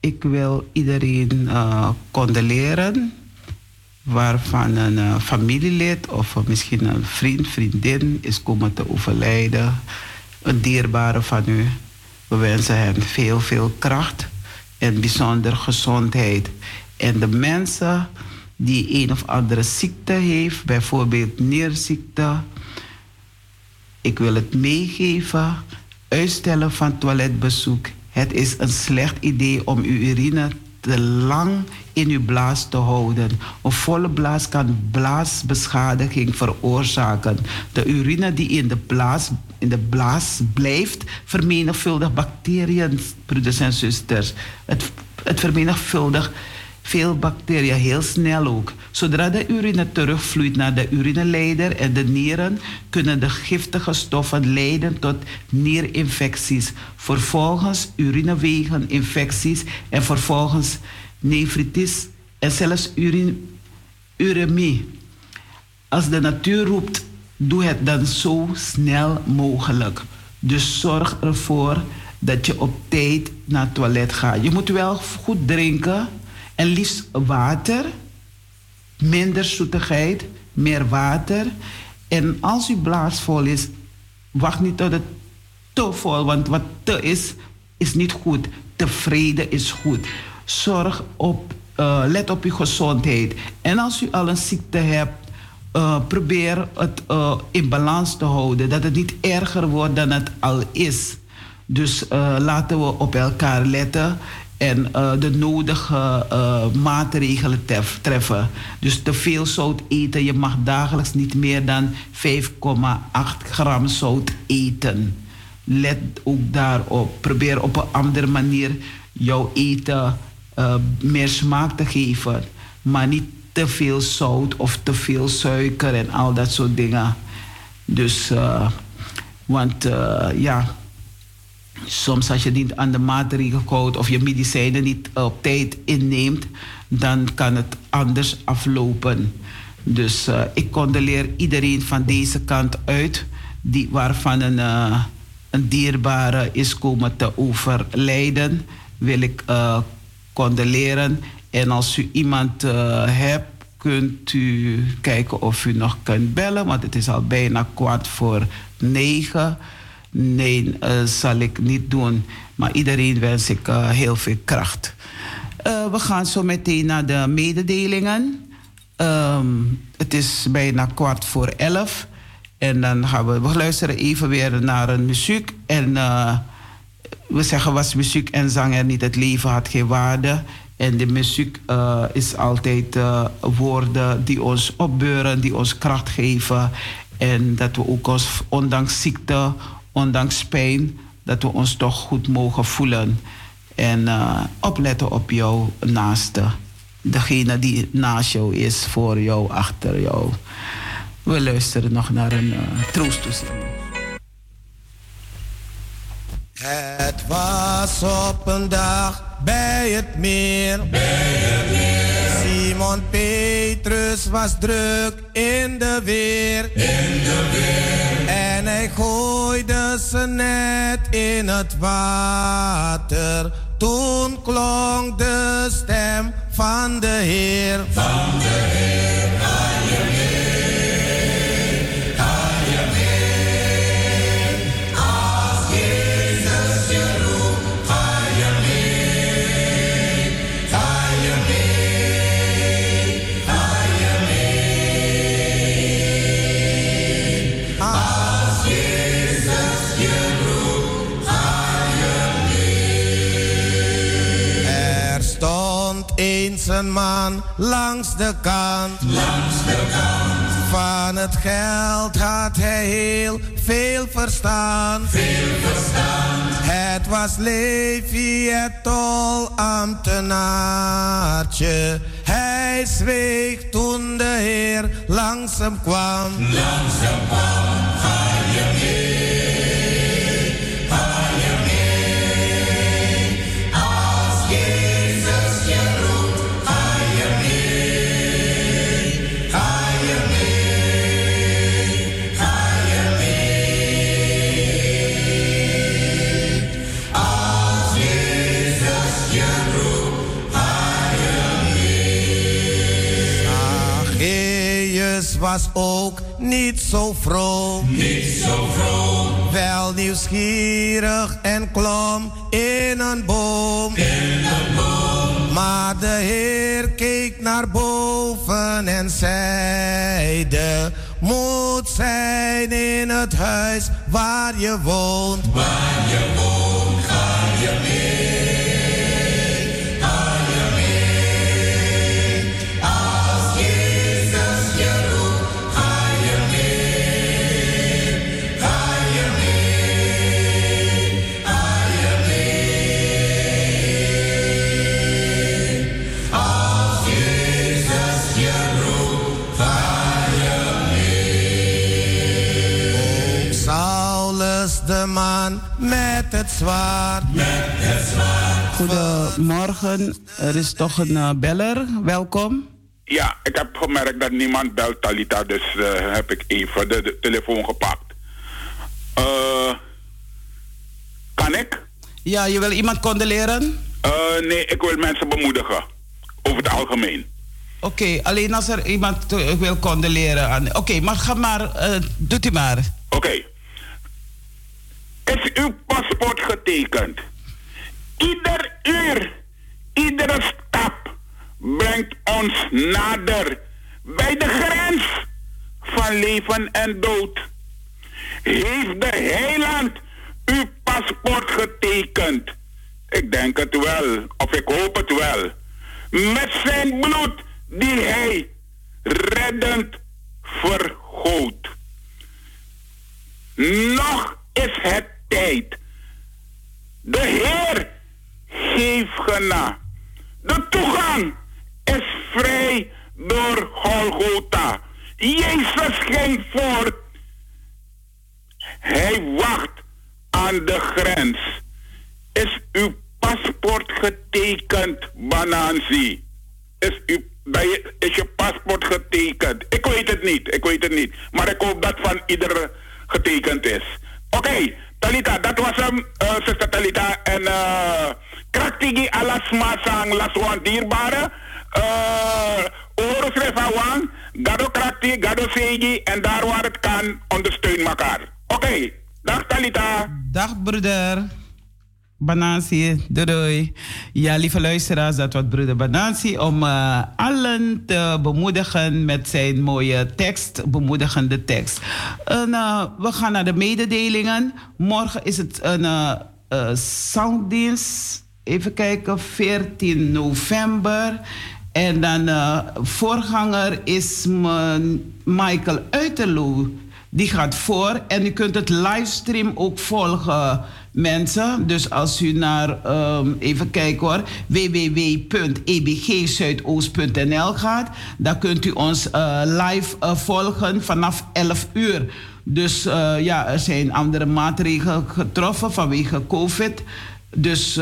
Ik wil iedereen uh, condoleren waarvan een uh, familielid of misschien een vriend, vriendin is komen te overlijden. Een dierbare van u. We wensen hem veel, veel kracht en bijzonder gezondheid. En de mensen die een of andere ziekte heeft, bijvoorbeeld nierziekte, ik wil het meegeven. Uitstellen van toiletbezoek. Het is een slecht idee om uw urine te lang in uw blaas te houden. Een volle blaas kan blaasbeschadiging veroorzaken. De urine die in de blaas, in de blaas blijft, vermenigvuldigt bacteriën, broeders en zusters. Het, het vermenigvuldigt veel bacteriën heel snel ook. Zodra de urine terugvloeit naar de urineleider en de nieren, kunnen de giftige stoffen leiden tot nierinfecties. Vervolgens urinewegeninfecties en vervolgens nefritis en zelfs urine, uremie. Als de natuur roept, doe het dan zo snel mogelijk. Dus zorg ervoor dat je op tijd naar het toilet gaat. Je moet wel goed drinken en liefst water, minder zoetigheid, meer water. En als uw blaas vol is, wacht niet tot het te vol, want wat te is, is niet goed. Tevreden is goed. Zorg op, uh, let op uw gezondheid. En als u al een ziekte hebt, uh, probeer het uh, in balans te houden. Dat het niet erger wordt dan het al is. Dus laten we op elkaar letten en uh, de nodige uh, maatregelen treffen. Dus te veel zout eten. Je mag dagelijks niet meer dan 5,8 gram zout eten. Let ook daarop. Probeer op een andere manier jouw eten uh, meer smaak te geven. Maar niet te veel zout of te veel suiker en al dat soort dingen. Dus, want ja soms als je niet aan de maatregelen houdt of je medicijnen niet op tijd inneemt, dan kan het anders aflopen. Dus uh, ik condoleer iedereen van deze kant uit, die, waarvan een, uh, een dierbare is komen te overlijden, wil ik uh, condoleren. En als u iemand hebt, kunt u kijken of u nog kunt bellen, want het is al bijna kwart voor negen. Nee, uh, zal ik niet doen. Maar iedereen wens ik uh, heel veel kracht. Uh, we gaan zo meteen naar de mededelingen. Um, het is bijna kwart voor elf. En dan gaan we, we luisteren even weer naar een muziek. En we zeggen was muziek en zang er niet. Het leven had geen waarde. En de muziek is altijd woorden die ons opbeuren, die ons kracht geven. En dat we ook ons, ondanks ziekte, ondanks pijn, dat we ons toch goed mogen voelen. En uh, opletten op jouw naaste. Degene die naast jou is, voor jou, achter jou. We luisteren nog naar een uh. Het was op een dag bij het meer. Bij het meer. Simon Petrus was druk in de weer. In de weer. En hij gooide ze net in het water. Toen klonk de stem van de Heer. Van de Heer, langs de kant. Langs de kant. Van het geld had hij heel veel verstaan. Veel verstaan. Het was Levi, het tolambtenaar. paardje. Hij zweeg toen de Heer langzaam kwam. Langzaam kwam, ga je mee, was ook niet zo vroom. Niet zo vroom. Wel nieuwsgierig en klom in een boom. In een boom. Maar de Heer keek naar boven en zeide: Moet zijn in het huis waar je woont. Waar je woont, ga je mee, het zwaard. Met het zwaard. Goedemorgen, er is toch een eh, beller. Welkom. Ja, ik heb gemerkt dat niemand belt Talita, dus eh, heb ik even de, de telefoon gepakt. Eh, kan ik? Ja, je wil iemand condoleren? Nee, ik wil mensen bemoedigen. Over het algemeen. Oké, alleen als er iemand wil condoleren aan. Oké, maar ga maar, doet u maar. Oké. Is uw paspoort getekend? Ieder uur, iedere stap brengt ons nader bij de grens van leven en dood. Heeft de heiland uw paspoort getekend? Ik denk het wel, of ik hoop het wel. Met zijn bloed die hij reddend vergoot. Nog is het tijd. De Heer geeft gena. De toegang is vrij door Golgotha. Jezus ging voort. Hij wacht aan de grens. Is uw paspoort getekend, Bananzi? Is, uw, is je paspoort getekend? Ik weet het niet, ik weet het niet. Maar ik hoop dat van ieder getekend is. Oké, Talita, dat was hem, uh, zuster Talita. En uh, kraktigi alas masang laswan dierbare. Uh, schrijf gado krakti, gado seigi. En daar waar het kan, ondersteun elkaar. Oké, dag Talita. Dag broeder. Banansi, doei. Ja, lieve luisteraars, dat was broeder Banansi om uh, allen te bemoedigen met zijn mooie tekst, bemoedigende tekst. En, uh, we gaan naar de mededelingen. Morgen is het een uh, zangdienst. Even kijken, 14 november. En dan voorganger is Michael Uiterloo. Die gaat voor en u kunt het livestream ook volgen mensen. Dus als u naar, um, even kijken hoor, www.ebgzuidoost.nl gaat, dan kunt u ons uh, live uh, volgen vanaf 11 uur. Dus uh, ja, er zijn andere maatregelen getroffen vanwege COVID. Dus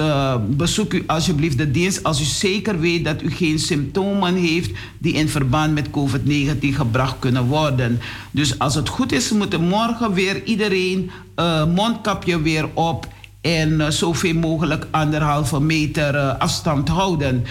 bezoek u alsjeblieft de dienst als u zeker weet dat u geen symptomen heeft die in verband met COVID-19 gebracht kunnen worden. Dus als het goed is, moeten morgen weer iedereen uh, mondkapje weer op en uh, zoveel mogelijk anderhalve meter afstand houden.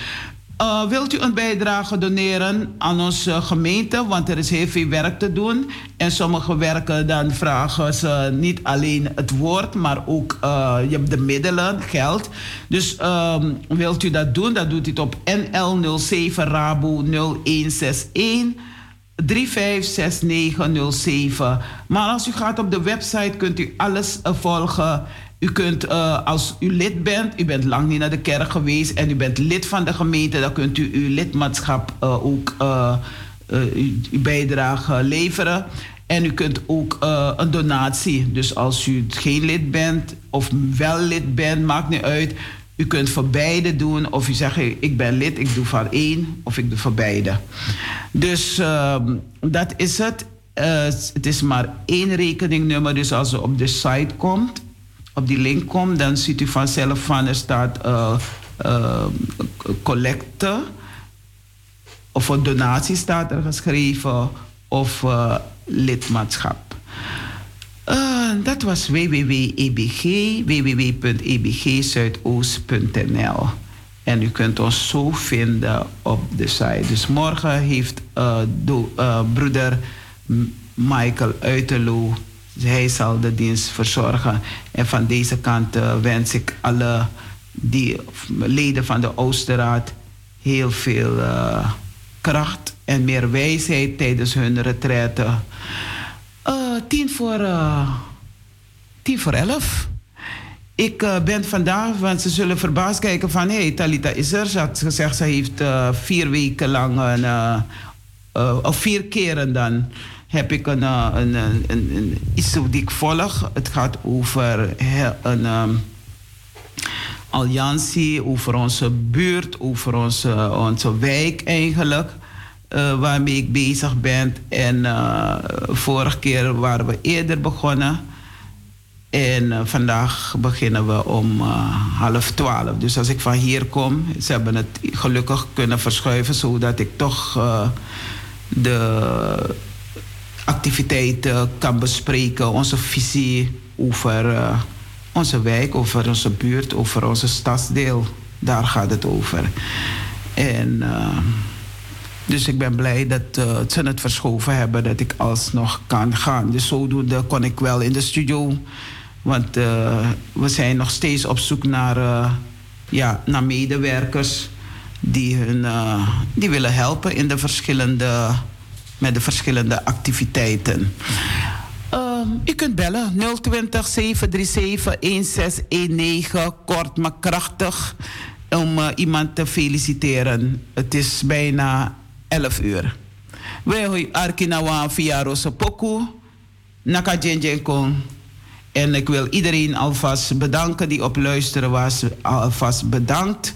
Wilt u een bijdrage doneren aan onze gemeente? Want er is heel veel werk te doen. En sommige werken dan vragen ze niet alleen het woord, maar ook je hebt de middelen, geld. Dus um, wilt u dat doen? Dan doet u op NL07 Rabo 0161. 356907. Maar als u gaat op de website, kunt u alles uh, volgen. U kunt, uh, als u lid bent, u bent lang niet naar de kerk geweest en u bent lid van de gemeente, dan kunt u uw lidmaatschap uh, ook uh, uw bijdrage leveren. En u kunt ook een donatie, dus als u geen lid bent of wel lid bent, maakt niet uit. U kunt voor beide doen, of u zegt ik ben lid, ik doe van één, of ik doe voor beide. Dus ehm, dat is het. Eh, het is maar één rekeningnummer, dus als u op de site komt, op die link komt, dan ziet u vanzelf van er staat uh, collecte of voor donatie staat er geschreven of lidmaatschap. Uh, dat was www.ebg, www.ebgzuidoost.nl. En u kunt ons zo vinden op de site. Dus morgen heeft uh, broeder Michael Uiterloo, hij zal de dienst verzorgen. En van deze kant wens ik alle die, leden van de Oosterraad heel veel kracht en meer wijsheid tijdens hun retraite. Uh, tien, voor, uh, tien voor elf. Ik uh, ben vandaag, want ze zullen verbaasd kijken van... hé, hey, Talita is er. Ze had gezegd, ze heeft vier weken lang... Een, of vier keren dan heb ik een, een, een, een, iets die ik volg. Het gaat over een... Um, alliantie, over onze buurt, over onze, onze wijk eigenlijk. Uh, waarmee ik bezig ben. En uh, vorige keer waren we eerder begonnen. En uh, vandaag beginnen we om half twaalf. Dus als ik van hier kom, ze hebben het gelukkig kunnen verschuiven, zodat ik toch de activiteiten kan bespreken, onze visie over onze wijk, over onze buurt, over onze stadsdeel. Daar gaat het over. En dus ik ben blij dat uh, ze het verschoven hebben, dat ik alsnog kan gaan. Dus zodoende kon ik wel in de studio. Want uh, we zijn nog steeds op zoek naar, uh, ja, naar medewerkers die, hun, die willen helpen in de verschillende, met de verschillende activiteiten. u kunt bellen 020 737 1619, kort maar krachtig, om iemand te feliciteren. Het is bijna 11 uur. We hoi arkinawa via Rosopoku, Naka Kong. En ik wil iedereen alvast bedanken die op luisteren was. Alvast bedankt.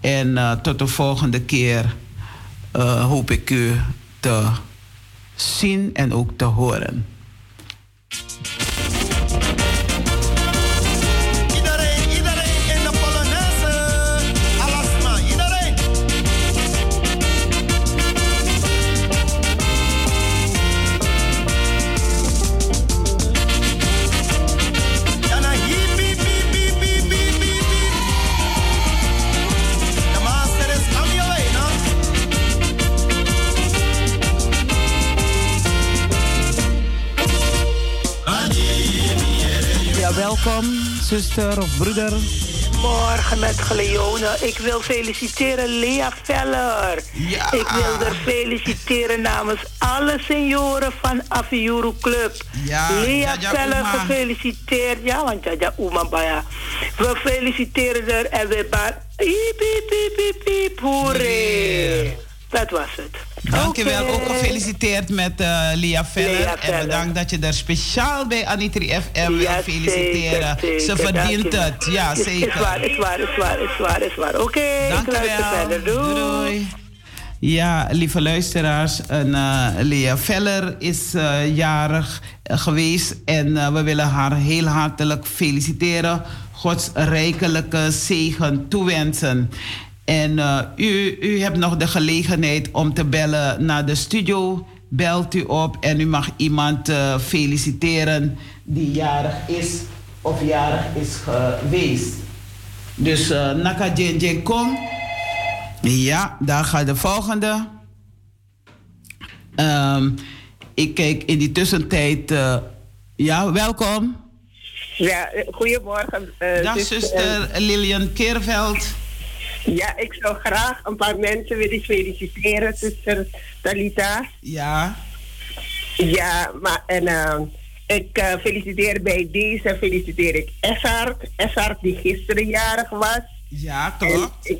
En uh, tot de volgende keer uh, hoop ik u te zien en ook te horen. Welkom, zuster of broeder. Morgen met Gleone. Ik wil feliciteren Lea Veller. Ja. Ik wil er feliciteren namens alle senioren van Afiuru Club. Ja, Lea ja, Veller gefeliciteerd. Ja, want ja, ja, Uma Baya. We feliciteren er en we baan. Piep, piep, piep, piep, hoeré. Dat was het. Dankjewel. Okay. Ook gefeliciteerd met uh, Lia Veller. En bedankt dat je er speciaal bij Anitri FM wil feliciteren. Zeker, Ze verdient het. Ja, zeker. Is waar, is waar, is waar, is waar, is waar. Oké, okay, Dankjewel. Doei. Doei. Ja, lieve luisteraars, een, uh, Lea Veller is uh, jarig geweest en we willen haar heel hartelijk feliciteren. Gods rijkelijke zegen toewensen. En uh, u, u hebt nog de gelegenheid om te bellen naar de studio. Belt u op en u mag iemand uh, feliciteren die jarig is of jarig is geweest. Dus uh, Naka Jen kom. Ja, daar gaat de volgende. Um, ik kijk in die tussentijd. ja, welkom. Ja, goedemorgen. Dag zuster Lilian Keerveld. Ja, ik zou graag een paar mensen willen feliciteren, zuster Talita. Ja. Ja, maar en uh, ik uh, feliciteer bij deze, feliciteer ik Essart. Essart die gisteren jarig was. Ja, klopt. Ik,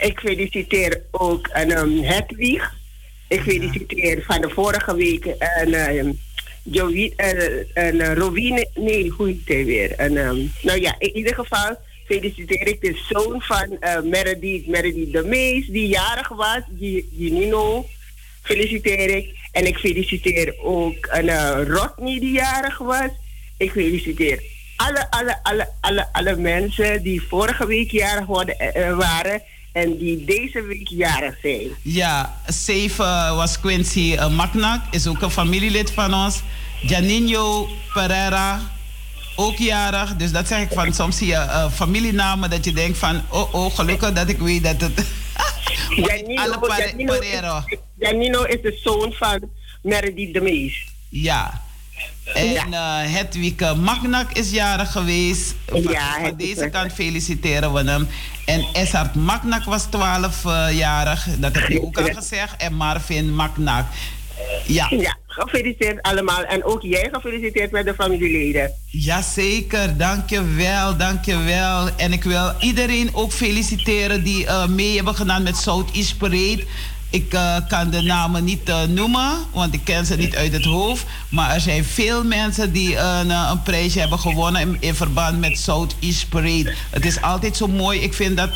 ik, feliciteer ook een um, Hedwig. Ik feliciteer ja. van de vorige week een um, Jowie, een, een Robine, nee, hoe heet hij weer? En, um, nou ja, in ieder geval feliciteer ik de zoon van uh, Meredith, Meredith de Mees, die jarig was, die, die Nino. Feliciteer ik. En ik feliciteer ook een uh, Rodney die jarig was. Ik feliciteer alle, alle, alle, alle, alle mensen die vorige week jarig worden, uh, waren en die deze week jarig zijn. Ja, zeven was Quincy uh, is ook een familielid van ons. Janinho Pereira, ook jarig. Dus dat zeg ik van, soms zie je uh, familienamen dat je denkt van, oh oh, gelukkig dat ik weet dat het... *laughs* Janino, alle Janino, is, Janino is de zoon van Meredith de Mees. Ja. En ja. uh, Hedwig Magnak is jarig geweest. Van, Ja, van deze kant feliciteren we hem. En Essart Magnak was 12-jarig. dat heb je ook al gezegd. En Marvin Magnak. Ja. Ja, gefeliciteerd allemaal. En ook jij gefeliciteerd met de familieleden. Jazeker, dankjewel, dankjewel. En ik wil iedereen ook feliciteren die uh, mee hebben gedaan met Southeast Parade. Ik uh, kan de namen niet uh, noemen, want ik ken ze niet uit het hoofd. Maar er zijn veel mensen die een, een prijsje hebben gewonnen in, in, verband met Southeast Parade. Het is altijd zo mooi. Ik vind dat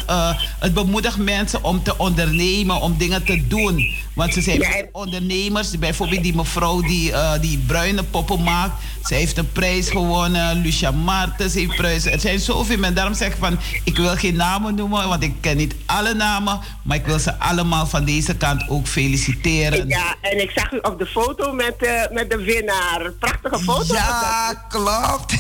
het bemoedigt mensen om te ondernemen, om dingen te doen. Want ze zijn ondernemers. Bijvoorbeeld die mevrouw die, die bruine poppen maakt. Ze heeft een prijs gewonnen. Lucia Martens heeft prijs. Er zijn zoveel mensen. Daarom zeg ik van, ik wil geen namen noemen, want ik ken niet alle namen. Maar ik wil ze allemaal van deze kant ook feliciteren. Ja, en ik zag u op de foto met, uh, met de winnaar. Prachtige foto. Ja, klopt.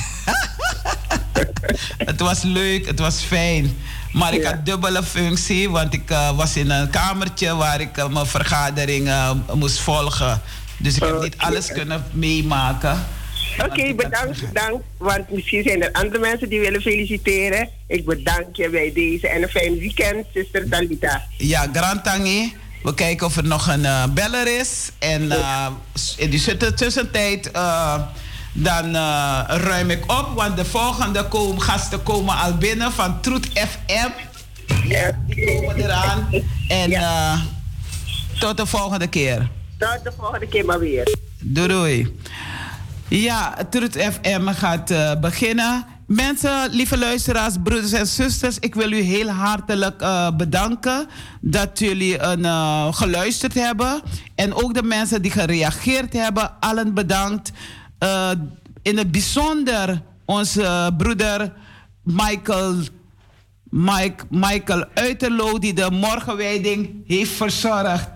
*laughs* het was leuk, het was fijn. Maar ik ja. had dubbele functie, want ik uh, was in een kamertje waar ik uh, mijn vergadering moest volgen. Dus ik heb Oh, niet alles kunnen meemaken. Oké, okay, bedankt, bedankt. Want misschien zijn er andere mensen die willen feliciteren. Ik bedank je bij deze en een fijn weekend, zuster Talita. Ja, Grantangi. We kijken of er nog een uh, beller is. En uh, in die tussentijd uh, dan ruim ik op. Want de volgende kom, gasten komen al binnen van Truth FM. Ja, die komen eraan. En ja. tot de volgende keer. Tot de volgende keer maar weer. Doei doei. Ja, Truth FM gaat uh, beginnen. Mensen, lieve luisteraars, broeders en zusters, ik wil u heel hartelijk uh, bedanken dat jullie een, uh, geluisterd hebben. En ook de mensen die gereageerd hebben, allen bedankt. in het bijzonder onze broeder Michael, Mike, Michael Uiterlo, die de morgenwijding heeft verzorgd.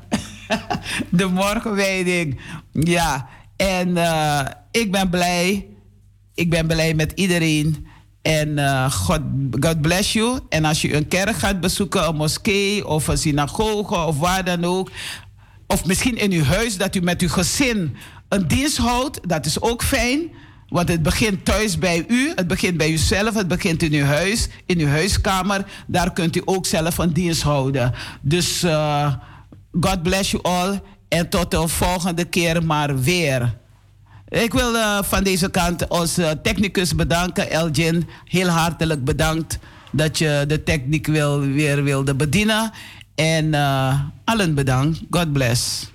*laughs* de morgenwijding, ja. En uh, ik ben blij. Ik ben blij met iedereen. En uh, God, God bless you. En als je een kerk gaat bezoeken, een moskee of een synagoge of waar dan ook. Of misschien in uw huis dat u met uw gezin een dienst houdt. Dat is ook fijn. Want het begint thuis bij u. Het begint bij uzelf. Het begint in uw huis. In uw huiskamer. Daar kunt u ook zelf een dienst houden. Dus uh, God bless you all. En tot de volgende keer maar weer. Ik wil uh, van deze kant onze technicus bedanken, Elgin. Heel hartelijk bedankt dat je de techniek wil, weer wilde bedienen. En uh, allen bedankt. God bless.